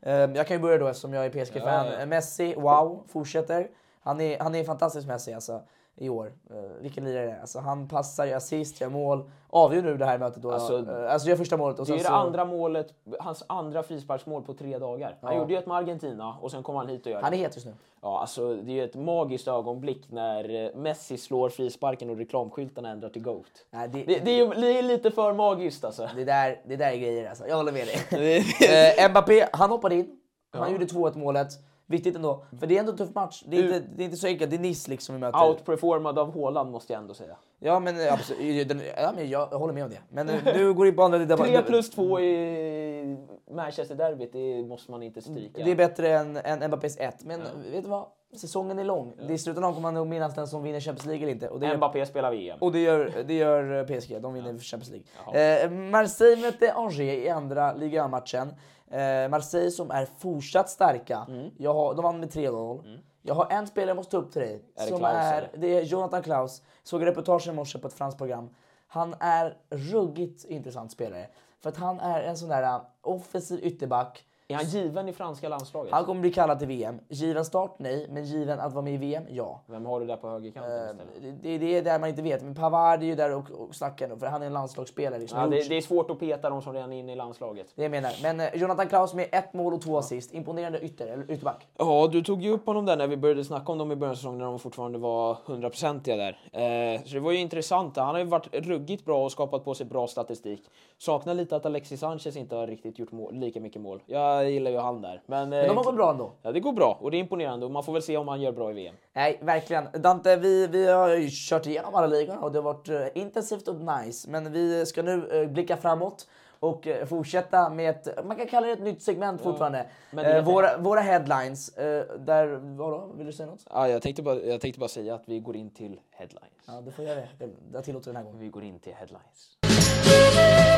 Eh, jag kan ju börja då eftersom jag är PSG-fan. Eh, Messi, wow, fortsätter. Han är, han är fantastisk Messi alltså. I år. Eh, vilken lirare det är. Alltså, han passar, gör assist, gör mål. Avgör nu det här mötet då. Alltså, Alltså, alltså gör första målet och Det är det så... andra målet, hans andra frisparksmål på tre dagar. Han Ja. gjorde ju ett med Argentina och sen kom han hit och gör Han är det. het just nu. Ja, alltså, det är ju ett magiskt ögonblick när eh, Messi slår frisparken och reklamskyltarna ändrar till GOAT. Nej, det, Det, det, är, ju- det är lite för magiskt alltså. det, där, det där är grejer alltså. Jag håller med dig. eh, Mbappé, han hoppade in. Han gjorde 2-1 målet. Viktigt ändå. För det är ändå en tuff match. Det är, inte, det är inte så enkelt. Det är Nice liksom vi möter. Outperformad av Haaland måste jag ändå säga. Ja men eh, absolut. Ja, men jag håller med om det. Men eh, nu går det på andra... Det, 3 plus 2 i Manchester-derbyt, det måste man inte stryka. Det är bättre än, än Mbappés 1. Men vet du vad? Säsongen är lång. Är i slutändan kommer man nog minnas den som vinner Champions League eller inte. Och det gör, Mbappé spelar VM. och det gör, det gör eh, PSG. De vinner Champions League. Eh, Marseille mötte Angers i andra ligamatchen. Eh, Marseille som är fortsatt starka. Mm. Jag har, de vann med 3-0. Jag har en spelare jag måste ta upp till dig. Är det som Klaus, är, det är Jonathan Klaus. Såg reportage i morse på ett franskt program. Han är ruggigt intressant spelare. För att han är en sån där uh, offensiv ytterback. Är han given i franska landslaget? Han kommer bli kallad till VM. Given start? Nej. Men given att vara med i VM? Ja. Vem har du där på högerkanten Eh, istället? Det, det, det är där man inte vet. Men Pavard är ju där och, och snackar nu, för han är en landslagsspelare. Liksom. Ja, det, det är svårt att peta de som redan är inne i landslaget. det jag menar. Men eh, Jonathan Klaus med ett mål och två assist. Imponerande ytter, eller ytterback. Ja, du tog ju upp honom där när vi började snacka om dem i början av säsongen när de fortfarande var hundraprocentiga där. Eh, så det var ju intressant. Han har ju varit ruggigt bra och skapat på sig bra statistik. Saknar lite att Alexis Sanchez inte har riktigt gjort mål, lika mycket mål. Jag gillar ju han där. Men, Men de har eh, gått bra ändå. Ja, det går bra och det är imponerande och man får väl se om han gör bra i VM. Nej, verkligen. Dante, vi, vi har ju kört igenom alla ligorna och det har varit eh, intensivt och nice. Men vi ska nu eh, blicka framåt och fortsätta med ett, man kan kalla det ett nytt segment fortfarande. men det är Eh, våra, våra headlines, eh, där, vadå, vill du säga något? Ja, jag, tänkte bara, jag tänkte bara säga att vi går in till headlines. Ja, du får göra det. Det- Jag tillåter den här gången. Vi går in till headlines.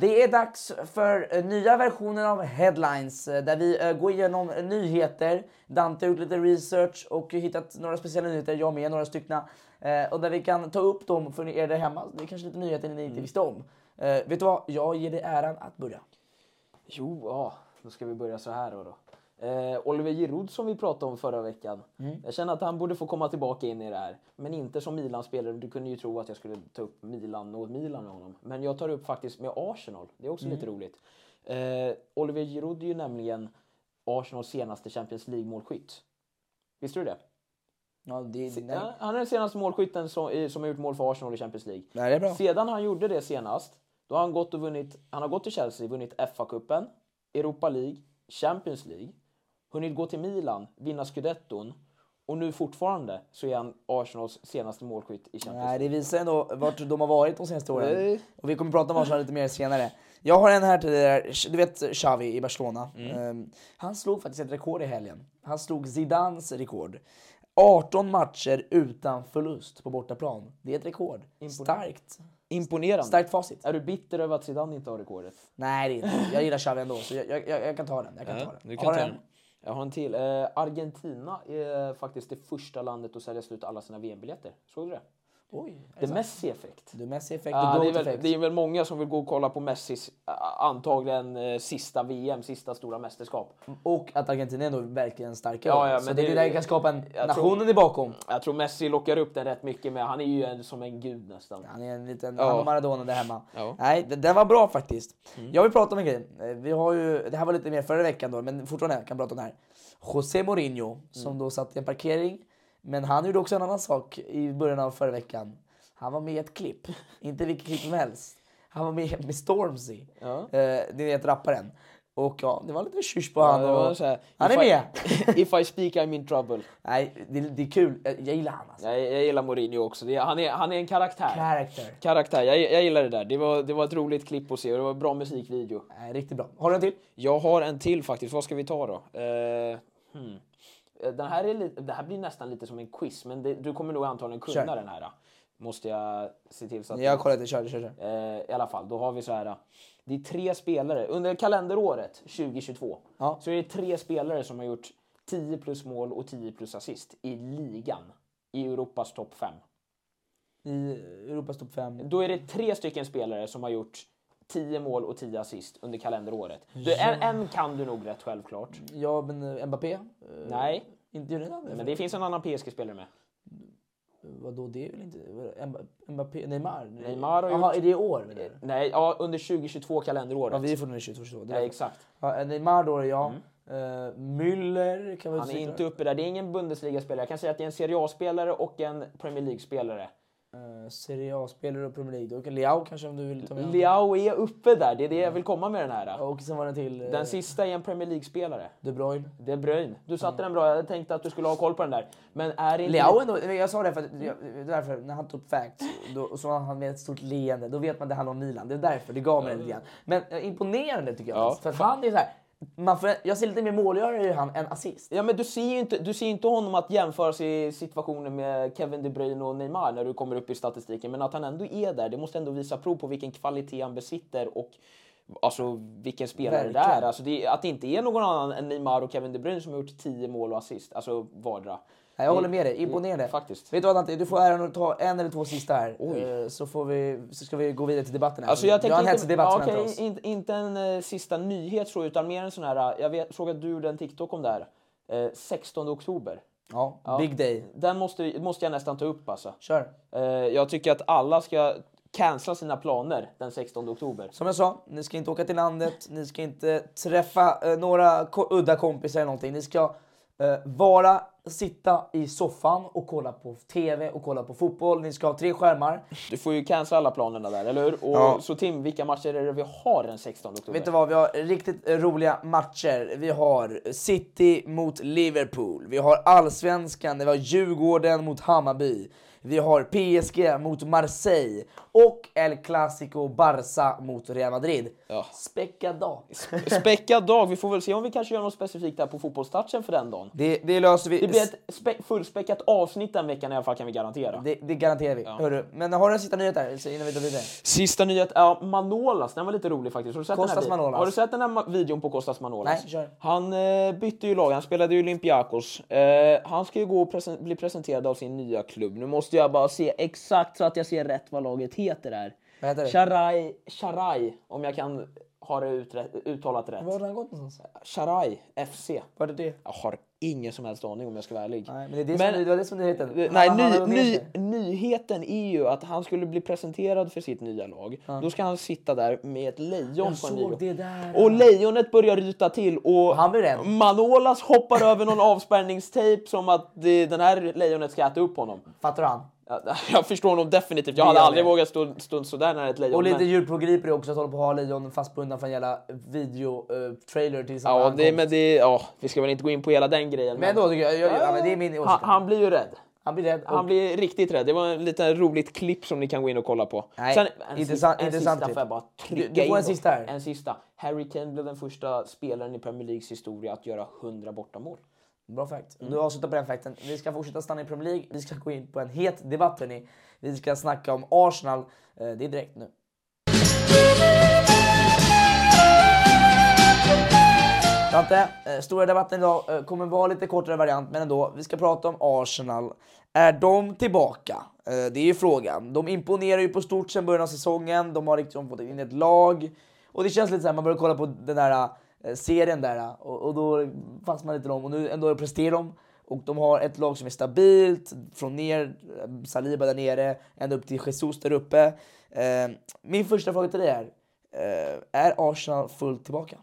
Det är dags för eh, nya versioner av headlines eh, där vi eh, går igenom nyheter. Dante har gjort lite research och hittat några speciella nyheter, jag med några stycken. Och där vi kan ta upp dem för er där hemma. Det är kanske lite nyheter ni inte visste om. Vet du vad? Jag ger dig äran att börja. Jo, ja, då ska vi börja så här då. då. Eh, Oliver Giroud som vi pratade om förra veckan. Jag känner att han borde få komma tillbaka in i det här. Men inte som Milan-spelare. Du kunde ju tro att jag skulle ta upp Milan och Milan med honom. Men jag tar upp faktiskt med Arsenal. Det är också lite roligt. Eh, Oliver Giroud är ju nämligen Arsenals senaste Champions League-målskytt. Visste du det? Ja, det, han är den senaste målskytten som, i- som har gjort mål för Arsenal i Champions League. Nej, det är bra. Sedan han gjorde det senast, då har han gått och vunnit, han har gått till Chelsea, vunnit FA-cupen, Europa League, Champions League, hunnit gå till Milan, vinna scudetton och nu fortfarande så är han Arsenals senaste målskytt i Champions Nej, League. det visar ändå vart de har varit de senaste åren. Nej. Och vi kommer prata om Arsenal lite mer senare. Jag har en här till dig där. Du vet Xavi i Barcelona. Mm. Ehm, han slog faktiskt ett rekord i helgen. Han slog Zidans rekord. 18 matcher utan förlust på bortaplan. Det är ett rekord. Starkt. Imponerande. Starkt facit. Är du bitter över att Zidane inte har rekordet? Nej, det är inte. Jag gillar Xavi ändå, så jag, jag, jag, jag kan ta den. Jag kan ta den. du kan ta den. Jag har en till. Eh, Argentina är faktiskt det första landet att sälja slut alla sina VM-biljetter. Såg du det? Oj, är The? Messi-effekt. Du Messi-effekt Ja, det, är väl, det är väl många som vill gå och kolla på Messis antagligen eh, sista VM, sista stora mästerskap. Och att Argentina är ändå verkligen starka. Ja, ja, så men det, det- det där kan skapa en... Nationen tror- är bakom. Jag tror Messi lockar upp den rätt mycket med, han är ju en, som en gud nästan. Han är en liten, Ja. han och Maradona där hemma. Ja. Mm. Nej, den, var bra faktiskt. Jag vill prata om en grej. Eh, Vi har ju, det här var lite mer förra veckan då, men fortfarande kan jag prata om det här. José Mourinho, som Mm. då satt i en parkering. Men han gjorde också en annan sak i början av förra veckan. Han var med i ett klipp. Inte vilket klipp som helst. Han var med med Stormzy. Ja. Eh, ni vet rapparen. Och ja, det var lite tjus på Ja, han. var Och, så här, han if är I- med! If I speak I'm in trouble. Nej, det, det är kul. Jag, jag gillar han alltså. Jag, jag gillar Mourinho också. Det, är- han, är, han är en karaktär. Character. Karaktär, jag, jag gillar det där. Det var, det var ett roligt klipp att se och det var en bra musikvideo. Nej, riktigt bra. Har du en till? Jag har en till faktiskt. Vad ska vi ta då? Eh, hmm. Eh, Den här, är lite, det här blir nästan lite som en quiz, men det, du kommer nog antagligen kunna Kör. den här. Måste jag se till så att... Jag kollat det. Kör, kör, kör. Eh, I alla fall, då har vi så här. Det är tre spelare. Under kalenderåret 2022 Ja. så är det tre spelare som har gjort 10 plus mål och 10 plus assist i ligan. I Europas topp 5. I Europas topp 5. Då är det tre stycken spelare som har gjort 10 mål och 10 assist under kalenderåret. Du, en, en kan du nog rätt självklart. Ja, men eh, Mbappé? Eh, Nej, Inte Ronaldo? Men det finns en annan PSG-spelare med. Vadå, det är väl inte... Mb- Mbappé, Neymar? Neymar har Jaha, gjort- är det i år? menar du? Nej, ja, under 2022 kalenderåret. Ja, vi är fortfarande 22 22. Ja, exakt. Ja, Neymar då, ja. Eh, Müller kan vi Han är inte uppe där. Det är ingen Bundesliga-spelare. Jag kan säga att det är en Serie A-spelare och en Premier League-spelare. Uh, Serie A-spelare och Premier League. Kan Leao kanske om du vill ta med. Leao är uppe där. Det är det jag vill komma med den här. Och sen var det till... eh, Den sista är en Premier League-spelare. De Bruyne. De Bruyne. Du satte den bra. Jag tänkte att du skulle ha koll på den där. Men är inte... Leao ändå, jag sa det för att, jag, därför, när han tog upp facts, då, så var han med ett stort leende, då vet man att det handlar om Milan. Det är därför, det gav mig det lite grann. Men eh, imponerande tycker jag. Ja. För han är så här, man får, jag ser lite mer målgörare i han än assist. Ja, men du ser ju inte, du ser inte honom att jämföras i situationer med Kevin De Bruyne och Neymar när du kommer upp i statistiken. Men att han ändå är där, det måste ändå visa prov på vilken kvalitet han besitter och alltså vilken spelare det Verkligen. är. Alltså det, att det inte är någon annan än Neymar och Kevin De Bruyne som har gjort 10 mål och assist, alltså vardera. Nej, jag håller med dig, imponerande. Faktiskt. Vet du vad Dante, du får äran att ta en eller två sista här. Eh, Så, får vi, så ska vi gå vidare till debatten. Här. Alltså jag vi har en hetsig inte, debatt ja, okej, oss. inte, inte en eh, sista nyhet så, utan mer en sån här, jag vet, såg att du gjorde en TikTok om det här. Eh, 16 oktober. Ja, Ja. big day. Den måste, måste jag nästan ta upp alltså. Kör. Eh, jag tycker att alla ska cancella sina planer den 16 oktober. Som jag sa, ni ska inte åka till landet, ni ska inte träffa eh, några udda kompisar eller någonting. Ni ska eh, vara, sitta i soffan och kolla på TV och kolla på fotboll. Ni ska ha tre skärmar. Du får ju cancella alla planerna där, eller hur? Och Ja. Så Tim, vilka matcher är det vi har den 16 oktober? Vet du vad, vi har riktigt eh, roliga matcher. Vi har City mot Liverpool. Vi har Allsvenskan, vi har Djurgården mot Hammarby. Vi har PSG mot Marseille. Och El Clasico Barca mot Real Madrid. Ja. Späckad dag. Späckad dag, vi får väl se om vi kanske gör något specifikt där på fotbollstouchen för den dagen. Det, det löser vi. Det blir ett spe- fullspäckat avsnitt den veckan i alla fall kan vi garantera. Det, det garanterar vi. Hörru, men har du en sista nyhet där innan vi går vidare? Sista nyhet, ja, Manolas, den var lite rolig faktiskt. Har du sett Kostas den här, Manolas. Har du sett den här videon på Kostas Manolas? Nej, kör. Han eh, bytte ju lag, han spelade i Olympiakos. Eh, han ska ju gå och presen- bli presenterad av sin nya klubb. Nu måste jag bara se exakt så att jag ser rätt vad laget heter där. Vad heter det? Charai, Charai, om jag kan ha det uttalat rätt. Var har han gått någonstans? Charai FC. Var det det? Jag har ingen som helst aning om jag ska vara ärlig. Nej, men det, är det, som, det var det som är nyheten. Nej, Han- ny, ny, nyheten är ju att han skulle bli presenterad för sitt nya lag. Då ska han sitta där med ett lejon på en såg det där. Och lejonet börjar ryta till och han blir rädd. Manolas hoppar över någon avspärrningstejp som att det, den här lejonet ska äta upp honom. Fattar du han? Ja, Jag förstår honom definitivt. Jag hade aldrig vågat stå, stå sådär nära ett lejon. Och lite men- också, att hålla på att ha lejon fastbundna för en jävla video-trailer till sin Ja, det, men det, ja, vi ska väl inte gå in på hela den grejen. Men då tycker jag, jag, ja, men det är min åsikt. han, han blir ju rädd. Han blir rädd. Han blir riktigt rädd. Det var en liten roligt klipp som ni kan gå in och kolla på. Nej, Sen, en intressant- en intressant sista får jag bara Du- trycka du får in en sista här. En sista. Harry Kane blev den första spelaren i Premier Leagues historia att göra 100 bortamål. Bra fact. Mm. Du avslutar på den fakten. Vi ska fortsätta stanna i Premier League. Vi ska gå in på en het debatt hörni. Vi ska snacka om Arsenal. Eh, Det är direkt nu. Dante, eh, stora debatten idag eh, kommer vara lite kortare variant, men ändå. Vi ska prata om Arsenal. Är de tillbaka? Det är ju frågan. De imponerar ju på stort sedan början av säsongen. De har liksom fått in ett lag. Och det känns lite så här, man börjar kolla på den där Eh, serien där eh, och, och då fanns man lite i dem och nu ändå presterar de. Och de har ett lag som är stabilt, från ner, eh, Saliba där nere, ända upp till Jesus där uppe. Eh, min första fråga till dig är, eh, är Arsenal fullt tillbaka?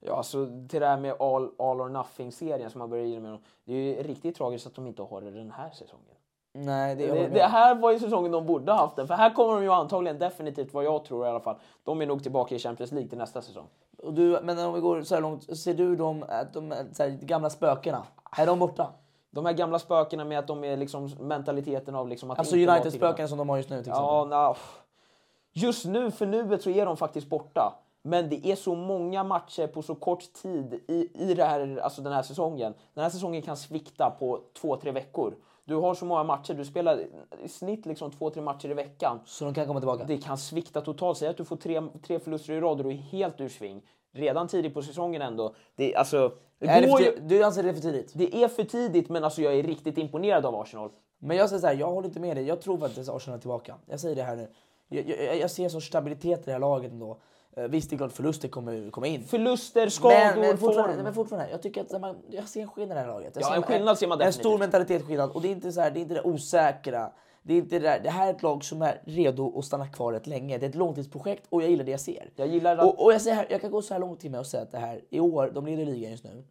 Ja, alltså till det här med all, all or nothing-serien som man börjar ge med dem. Det är ju riktigt tragiskt att de inte har det den här säsongen. Nej, det, Det, det här var ju säsongen de borde ha haft den. För här kommer de ju antagligen definitivt, vad jag tror i alla fall, de är nog tillbaka i Champions League till nästa säsong. Och du, men om vi går så här långt, ser du de så här, gamla spökena, är de borta? De här gamla spökena med att de är liksom mentaliteten av liksom att Alltså United-spökena som de har just nu till exempel. Ja, na, just nu, för nuet, så är de faktiskt borta. Men det är så många matcher på så kort tid i, i det här, alltså den här säsongen. Den här säsongen kan svikta på två, tre veckor. Du har så många matcher, du spelar i snitt liksom två, tre matcher i veckan. Så de kan komma tillbaka? Det kan svikta totalt. Säg att du får tre, tre förluster i rad och du är helt ur sving. Redan tidigt på säsongen ändå. Det, alltså, det är det går för, ju, ti- du anser det är för tidigt? det är för tidigt, men alltså jag är riktigt imponerad av Arsenal. Men jag säger så här, jag håller inte med dig. Jag tror faktiskt att Arsenal är tillbaka. Jag säger det här nu. Jag, jag, jag ser en sorts stabilitet i det här laget ändå. Eh, visst, det är klart förluster kommer komma in. Förluster, skador, men, men, fortfarande, form. men fortfarande, jag tycker att man, jag ser en skillnad i det här laget. Jag Ja, en skillnad ser man En definitivt. stor mentalitetsskillnad och det är inte så här, det är inte det osäkra. Det, är inte det, där, det här är ett lag som är redo att stanna kvar rätt länge. Det är ett långtidsprojekt och jag gillar det jag ser. Jag gillar att... Och, och jag, säger här, jag kan gå så här långt till mig och säga att det här i år, de leder ligan just nu.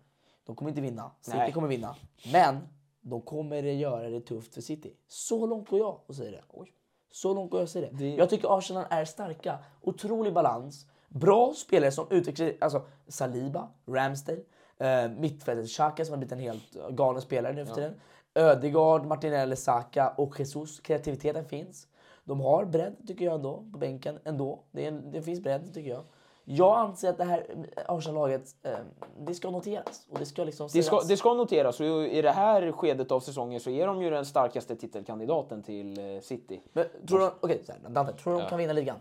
De kommer inte vinna. City Nej. kommer vinna. Men de kommer göra det tufft för City. Så långt går jag och säger det. Oj. Så långt går jag och säger det. Jag tycker Arsenal är starka. Otrolig balans. Bra spelare som utvecklar alltså Saliba, Ramsdale, eh, mittfältet Xhaka som har blivit en helt galen spelare nu för tiden. Ödegaard, Martinelli, Saka och Jesus. Kreativiteten finns. De har bredd tycker jag ändå på bänken ändå. Det, en, det finns bredd tycker jag. Jag anser att det här Arsenal-laget, eh, det ska noteras och det ska liksom Det ska, det ska noteras och i det här skedet av säsongen så är de ju den starkaste titelkandidaten till eh, City. Men tror du, så här, Dante, tror du de kan vinna ligan?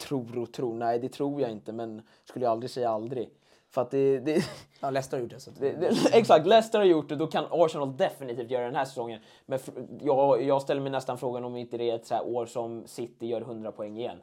Tror och tror, nej det tror jag inte men skulle jag aldrig säga aldrig. För att det, det, Ja, Leicester har gjort det. Så det, det exakt, Leicester har gjort det, då kan Arsenal definitivt göra det den här säsongen. Men jag, jag ställer mig nästan frågan om inte det är ett så år som City gör 100 poäng igen.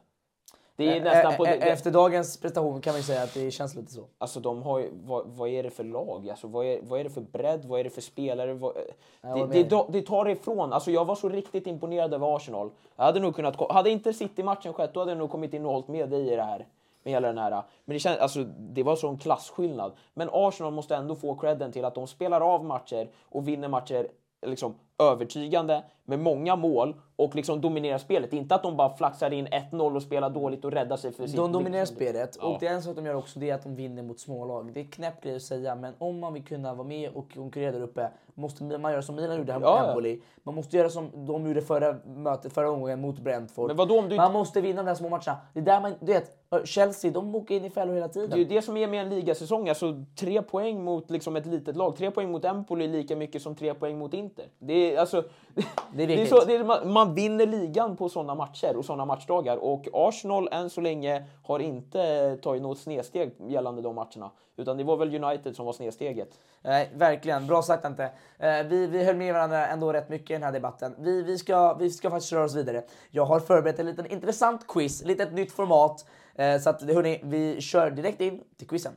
Det är nästan på... Efter dagens prestation kan man ju säga att det känns lite så. Alltså de har ju, vad, vad är det för lag? Alltså, vad, är, vad är det för bredd? Vad är det för spelare? Vad, det, det, det, tar ifrån. Alltså jag var så riktigt imponerad över Arsenal. Jag hade nog kunnat, hade inte City-matchen skett då hade jag nog kommit in och hållit med dig i det här. Med hela den här. Men det, känd, alltså, det var sån klasskillnad. Men Arsenal måste ändå få credden till att de spelar av matcher och vinner matcher liksom övertygande med många mål och liksom dominerar spelet. Inte att de bara flaxar in 1-0 och spelar dåligt och räddar sig för sitt... De dominerar liksom- spelet och Ja. det är en sak de gör också det är att de vinner mot smålag. Det är knäppt grej att säga men om man vill kunna vara med och konkurrera där uppe måste man göra som Milan gjorde här mot Ja. Empoli. Man måste göra som de gjorde förra mötet, förra omgången mot Brentford. Men vadå om du- Man måste vinna de där små matcherna. Det är där man, du vet, Chelsea de åker in i fällor hela tiden. Det är ju det som är med en ligasäsong. Alltså, tre poäng mot liksom ett litet lag. Tre poäng mot Empoli är lika mycket som tre poäng mot Inter. Det är, alltså, Det är det är så, det är, man, vinner ligan på sådana matcher och sådana matchdagar. Och Arsenal än så länge har inte tagit något snedsteg gällande de matcherna. Utan det var väl United som var snedsteget. Nej, verkligen. Bra sagt Ante. Eh, vi, vi höll med varandra ändå rätt mycket i den här debatten. Vi, vi, ska, vi ska faktiskt röra oss vidare. Jag har förberett en liten intressant quiz, lite ett nytt format. Eh, så att hörni, vi kör direkt in till quizen.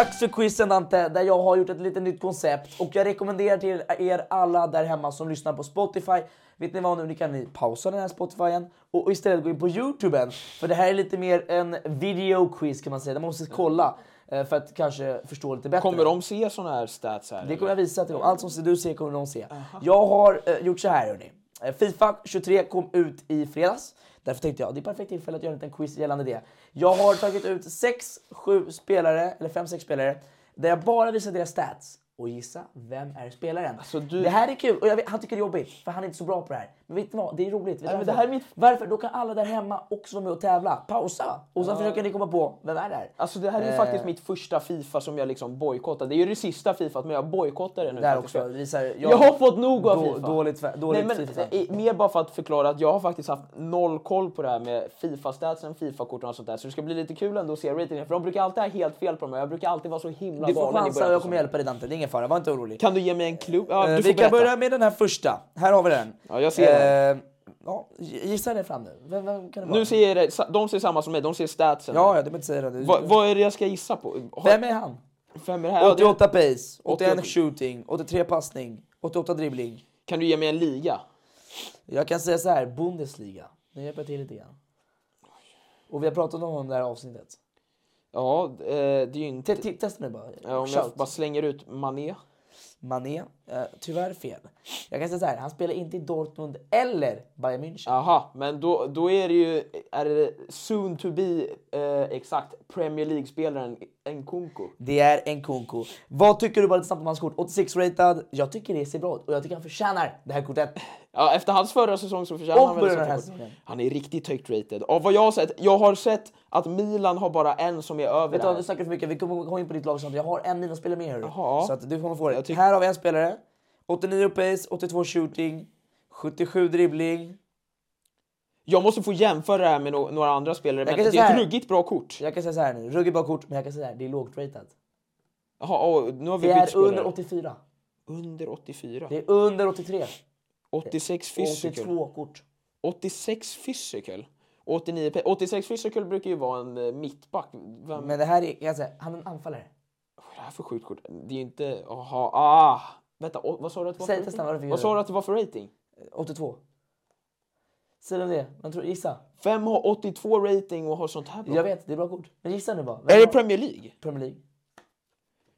Dags för quizen Dante, där jag har gjort ett lite nytt koncept och jag rekommenderar till er alla där hemma som lyssnar på Spotify. Vet ni vad nu, ni kan ni pausa den här Spotifyen och istället gå in på Youtuben. För det här är lite mer en video quiz kan man säga, där man måste kolla eh, för att kanske förstå lite bättre. Kommer de se såna här stats här? Det kommer jag visa till dem. Allt som du ser kommer de se. Jag har eh, gjort så här hörni. Eh, Fifa 23 kom ut i fredags. Därför tänkte jag det är perfekt tillfälle att göra en liten quiz gällande det. Jag har tagit ut 6-7 spelare, eller 5-6 spelare, där jag bara visar deras stats. Och gissa, vem är spelaren? Alltså, du- Det här är kul och vet, han tycker det är jobbigt för han är inte så bra på det här. Men vet ni vad? Det är roligt. Nej, det här är mitt- Varför? Då kan alla där hemma också vara med och tävla. Pausa! Och sen försöker ni komma på, vem är det här? Alltså det här är Eh. faktiskt mitt första Fifa som jag liksom bojkottar. Det är ju det sista Fifa, men jag bojkottar det nu. Där också visar jag, Jag har fått nog av Då- Fifa. dåligt dåligt Nej, men, FIFA. eh, Mer bara för att förklara att jag har faktiskt haft noll koll på det här med Fifa-statsen, Fifa-korten och sånt där. Så det ska bli lite kul ändå att se ratingen. För de brukar alltid ha helt fel på dem. Jag brukar alltid vara så himla Du får galen i chansa början och jag kommer hjälpa dig Dante, det är fara, var inte orolig. Kan du ge mig en clue? Ja, Eh, du vi får kan berätta. börja med den här första. Här har vi den. Ja, jag ser Eh, ja, gissa det fram nu. Vem, vem kan det vara? Nu ser det, de ser samma som mig, de ser statsen. Ja, ja, du inte säga det. Du- vad, är det jag ska gissa på? Har- Vem är han? Vem är det här? Ja, det- 88 pace, 81 88. shooting, 83 passning, 88 dribbling. Kan du ge mig en liga? Jag kan säga så här, Bundesliga. Nu hjälper jag till lite grann. Och vi har pratat om det här avsnittet. Ja, eh, det är ju inte... Te- te- Testa nu bara. Ja, om jag bara slänger ut Mané. Mané, eh, tyvärr fel. Jag kan säga så här, han spelar inte i Dortmund eller Bayern München. Aha, men då, då är det ju är det soon to be eh, exakt Premier League-spelaren Nkunku. Det är en Kunku. Vad tycker du bara lite snabbt om hans kort? 86 ratad. Jag tycker det ser bra ut och jag tycker han förtjänar det här kortet. Ja, efter hans förra säsong så förtjänar Och han väl här säsongen. Han är riktigt högt rated. Av vad jag har sett, jag har sett att Milan har bara en som är över Vet du här. du snackar för mycket. Vi kommer gå in på ditt lag snart. Jag har en Milan-spelare med. Jaha. Så att du kommer få det. Här har vi en spelare. 89 pace, 82 shooting, 77 dribbling. Jag måste få jämföra det här med no några andra spelare, men det är ett ruggigt bra kort. Jag kan säga så här nu. Ruggigt bra kort, men jag kan säga så här. Det är lågt ratat. Jaha, och nu har vi Det är spelare. under 84. Under 84. Det är under 83. 86 physical. 82 kort. 86 physical. 89 pace. 86 physical brukar ju vara en eh, mittback. Vem, Men det här är, jag säga, han är en anfallare. Här för sjukt kort? Det är ju inte... Aha, ah! Vänta, vad sa du att det var Säg för inte rating? vad sa du att det var för rating? 82. Säg vem det är. Man tror, gissa. Vem har 82 rating och har sånt här bra? Jag vet, det är bra kort. Men gissa nu bara. Vem Är det Premier League? Premier League?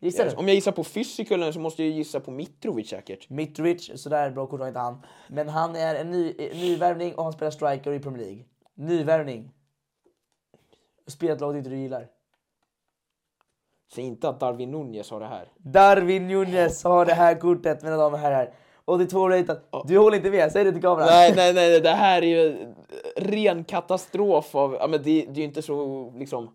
Gissa Yes. nu. Om jag gissar på physicalen så måste jag gissa på Mitrovic säkert. Mitrovic, sådär bra kort har inte han. Men han är en ny, eh, nyvärvning och han spelar striker i Premier League. Nyvärvning. Spelat lag inte du gillar. Säg inte att Darwin Nunez har det här. Darwin Nunez har det här kortet mina damer och herrar. 82 ratat. Du håller inte med, säg det till kameran. Nej, nej, nej, det här är ju ren katastrof av... Ja, men det, det är ju inte så liksom...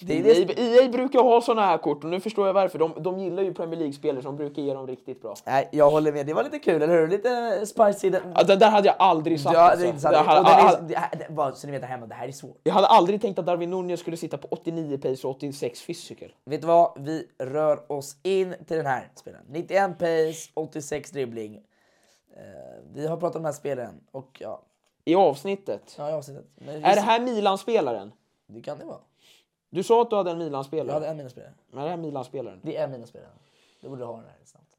Det det- EA, brukar ha såna här kort och nu förstår jag varför. De, de gillar ju Premier League-spelare som brukar ge dem riktigt bra. Nej, jag håller med. Det var lite kul, eller hur? Lite spicy. Den... Ja, den där hade jag aldrig sagt. Ja, det alltså. är inte hade- bara så ni vet hemma, det här är svårt. Jag hade aldrig tänkt att Darwin Nunez skulle sitta på 89 pace och 86 physical. Vet du vad? Vi rör oss in till den här spelaren. 91 pace, 86 dribbling. Eh, vi har pratat om den här spelaren och ja, I avsnittet. ja i avsnittet. Är det här Milan-spelaren? Det kan det vara. Du sa att du hade en Jag Milan-spelare. hade en mina spelare. Men är det här Milan-spelaren? Det är mina spelare. Då borde du ha den här snabbt.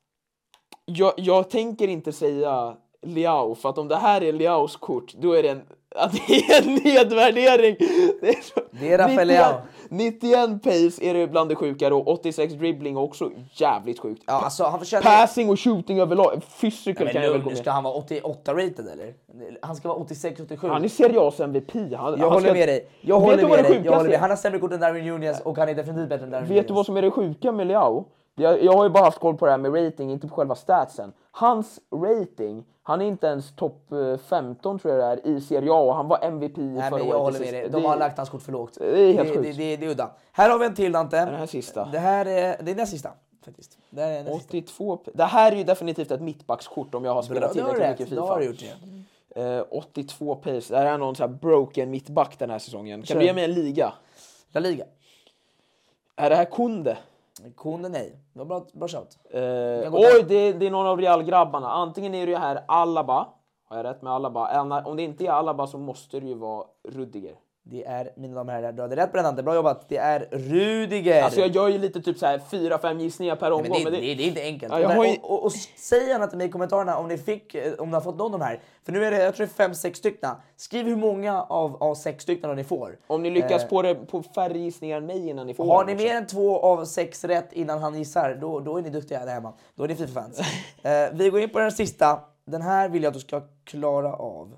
Jag, jag tänker inte säga Liao, för att om det här är Liaos kort, då är det en, att det är en nedvärdering. Det är, så, Det är Rafael 91 Leao. 91 pace är det bland det sjukare och 86 dribbling också jävligt sjukt. Ja, alltså han förtjänar... Passing och shooting överlag, physical Ja, kan jag väl gå med. ska han vara 88 rated eller? Han ska vara 86, 87. Han är Serie A's MVP. Han, jag han håller ska- med dig. Jag håller med det dig. Jag håller med. Han har sämre kort än Darwin Nunez och han är definitivt bättre än Darwin Vet du vad Nunez. som är det sjuka med Liao? Jag, jag har ju bara haft koll på det här med rating, inte på själva statsen. Hans rating, han är inte ens topp eh, 15 tror jag det är i Serie A och han var MVP Nej, förra men året. jag håller med dig. det- De har lagt hans kort för lågt. Det är helt det, sjukt. det, det, det är udda. Här har vi en till Dante. Den här sista. Det här är, det är näst sista. Faktiskt. Det här är näst sista. 82. p- Det här är ju definitivt ett mittbackskort om jag har spelat tillräckligt mycket Då har du Fifa. gjort det. Eh, 82 pace. Det här är någon här broken mittback den här säsongen. Kan Kör. du ge mig en liga? La Liga. Är det här Kunde? Konde nej. Det var bra, bra shout. Eh, oj, det, det är någon av Real-grabbarna. Antingen är det ju här Alaba. Har jag rätt med Alaba? Om det inte är Alaba så måste det ju vara Rudiger. Det är, mina damer och herrar, du hade rätt Dante. Bra jobbat. Det är Rudiger. Alltså jag gör ju lite typ så här 4-5 gissningar per omgång. men det, men det, det är inte enkelt. Ja, ju- och, och, och säg gärna till mig i kommentarerna om ni, fick, eh, om ni har fått någon av de här. För nu är det, jag tror det är fem, sex stycken. Skriv hur många av, av sex stycken ni får. Om ni lyckas Eh, på det på färre gissningar än mig innan ni får Har ni mer än två av sex rätt innan han gissar, då, då är ni duktiga där hemma. Då är ni Fifa-fans. eh, vi går in på den sista. Den här vill jag att du ska klara av.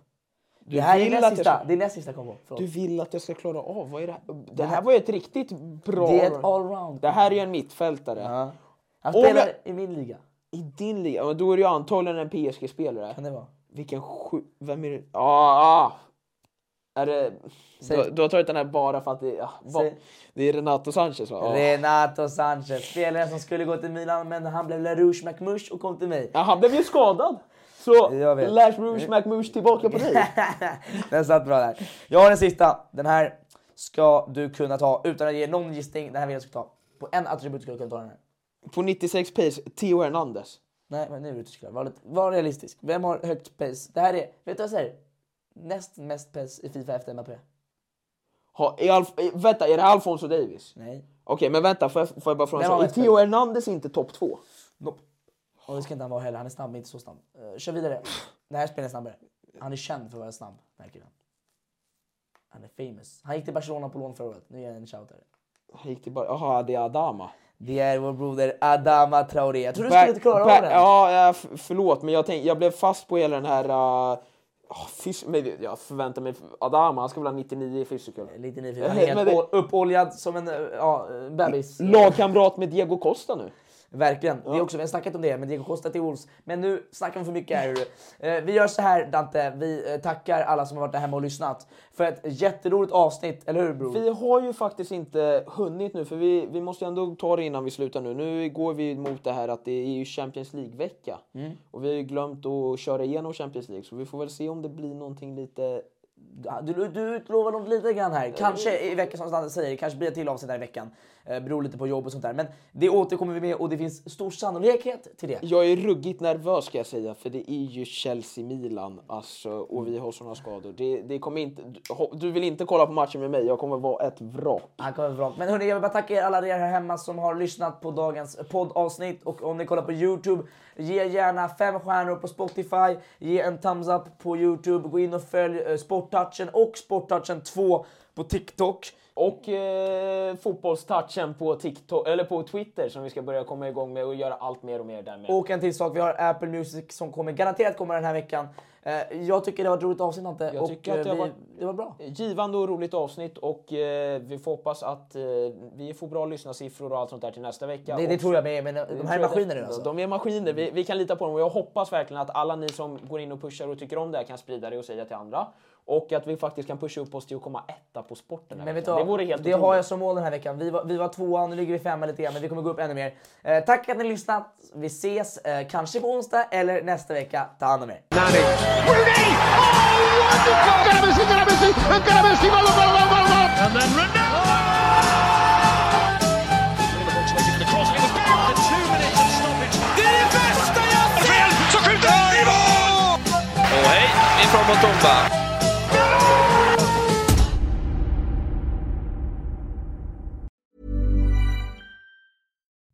det här är näst sista. ska- Det är näst sista kombo. Förlåt. Du vill att jag ska klara av? Vad är det här? Det här var ju ett riktigt bra... Det är ett allround. Det här är ju en mittfältare. Ja. Han spelar jag- i min liga. I din liga? Då är ju antagligen en PSG-spelare. Kan det vara? Vilken sju... Vem är det? Ah, ah. Är det... Du, du har tagit den här bara för att det, ja, ba, det är Renato Sanchez va? Ah. Renato Sanchez, spelaren som skulle gå till Milan men han blev LaRouche McMush och kom till mig. Ja, han blev ju skadad. Så. Lash Rouge McMush tillbaka på dig. den satt bra där. Jag har den sista. Den här ska du kunna ta utan att ge någon gissning. Den här vill jag ska ta. På en attribut ska du kunna ta den här. På 96 pace, Theo Hernandez. Nej, men nu är du cyklar. Var, var realistisk. Vem har högt pace? Det här är, vet du vad jag säger? Näst mest pace i Fifa efter Mbappé. Ha, är Alf, vänta, är det Alfonso Davis? Nej. Okej, men vänta, får jag, får jag bara fråga en sak? Är Theo Hernandez inte topp två? Nope. Och det ska inte han vara heller. Han är snabb, men inte så snabb. Uh, kör vidare. Den här spelaren är snabbare. Han är känd för att vara snabb, den här killen. Han är famous. Han gick till Barcelona på lån förra året. Nu ger jag en shout här. Han gick till bara, jaha, det är Adama. Det är vår broder Adama Traoré. Jag tror du skulle klara av den. Ja, förlåt, men jag, tänk, jag blev fast på hela den här... Uh, oh, fys- men jag förväntar mig... Adama, han ska väl ha 99 i physical. Lite nyfiken. Han är helt det- uppoljad som en eh, ja, eh, bebis. Lagkamrat med Diego Costa nu. Verkligen. Det är också, vi har snackat om det, men Diego Costa till Wolves. Men nu snackar vi för mycket här. Eh, vi gör så här Dante, vi eh, tackar alla som har varit där hemma och lyssnat. För ett jätteroligt avsnitt, eller hur bror? Vi har ju faktiskt inte hunnit nu, för vi, vi måste ändå ta det innan vi slutar nu. Nu går vi mot det här att det är ju Champions League-vecka. Mm. Och vi har ju glömt att köra igenom Champions League, så vi får väl se om det blir någonting lite... Ja, Du, du utlovar något lite grann här. Kanske i veckan som Dante säger, kanske blir ett till avsnitt här i veckan. Eh, beror lite på jobb och sånt där. Men det återkommer vi med och det finns stor sannolikhet till det. Jag är ruggigt nervös ska jag säga, för det är ju Chelsea-Milan alltså, och vi har såna skador. Det, det kommer inte, du vill inte kolla på matchen med mig, jag kommer vara ett vrak. Han kommer bra. Men hörni, jag vill bara tacka er alla er här hemma som har lyssnat på dagens poddavsnitt. Och om ni kollar på Youtube, ge gärna fem stjärnor på Spotify, ge en thumbs up på Youtube, gå in och följ eh, Sporttouchen och Sporttouchen 2 på TikTok. Och eh, fotbollstouchen på, TikTok, eller på Twitter som vi ska börja komma igång med och göra allt mer och mer där med. Och en till sak, vi har Apple Music som kommer garanterat komma den här veckan. Eh, jag tycker det var ett roligt avsnitt Ante. Jag och, tycker att det eh, har vi, varit- det var bra. Givande och roligt avsnitt och eh, vi får hoppas att eh, vi får bra lyssnarsiffror och allt sånt där till nästa vecka. Det, det tror jag med, men de här är maskiner nu det- alltså. De är maskiner, vi, vi kan lita på dem och jag hoppas verkligen att alla ni som går in och pushar och tycker om det här kan sprida det och säga till andra. Och att vi faktiskt kan pusha upp oss till att komma etta på sporten. Men vet du det vore helt det har otroligt. jag som mål den här veckan. Vi var, vi var tvåa, nu ligger vi femma lite grann, men vi kommer gå upp ännu mer. Eh, tack att ni har lyssnat. Vi ses eh, kanske på onsdag eller nästa vecka. Ta hand om er. Oh! Det är bästa jag sett! Och hej, ifrån Mutumba.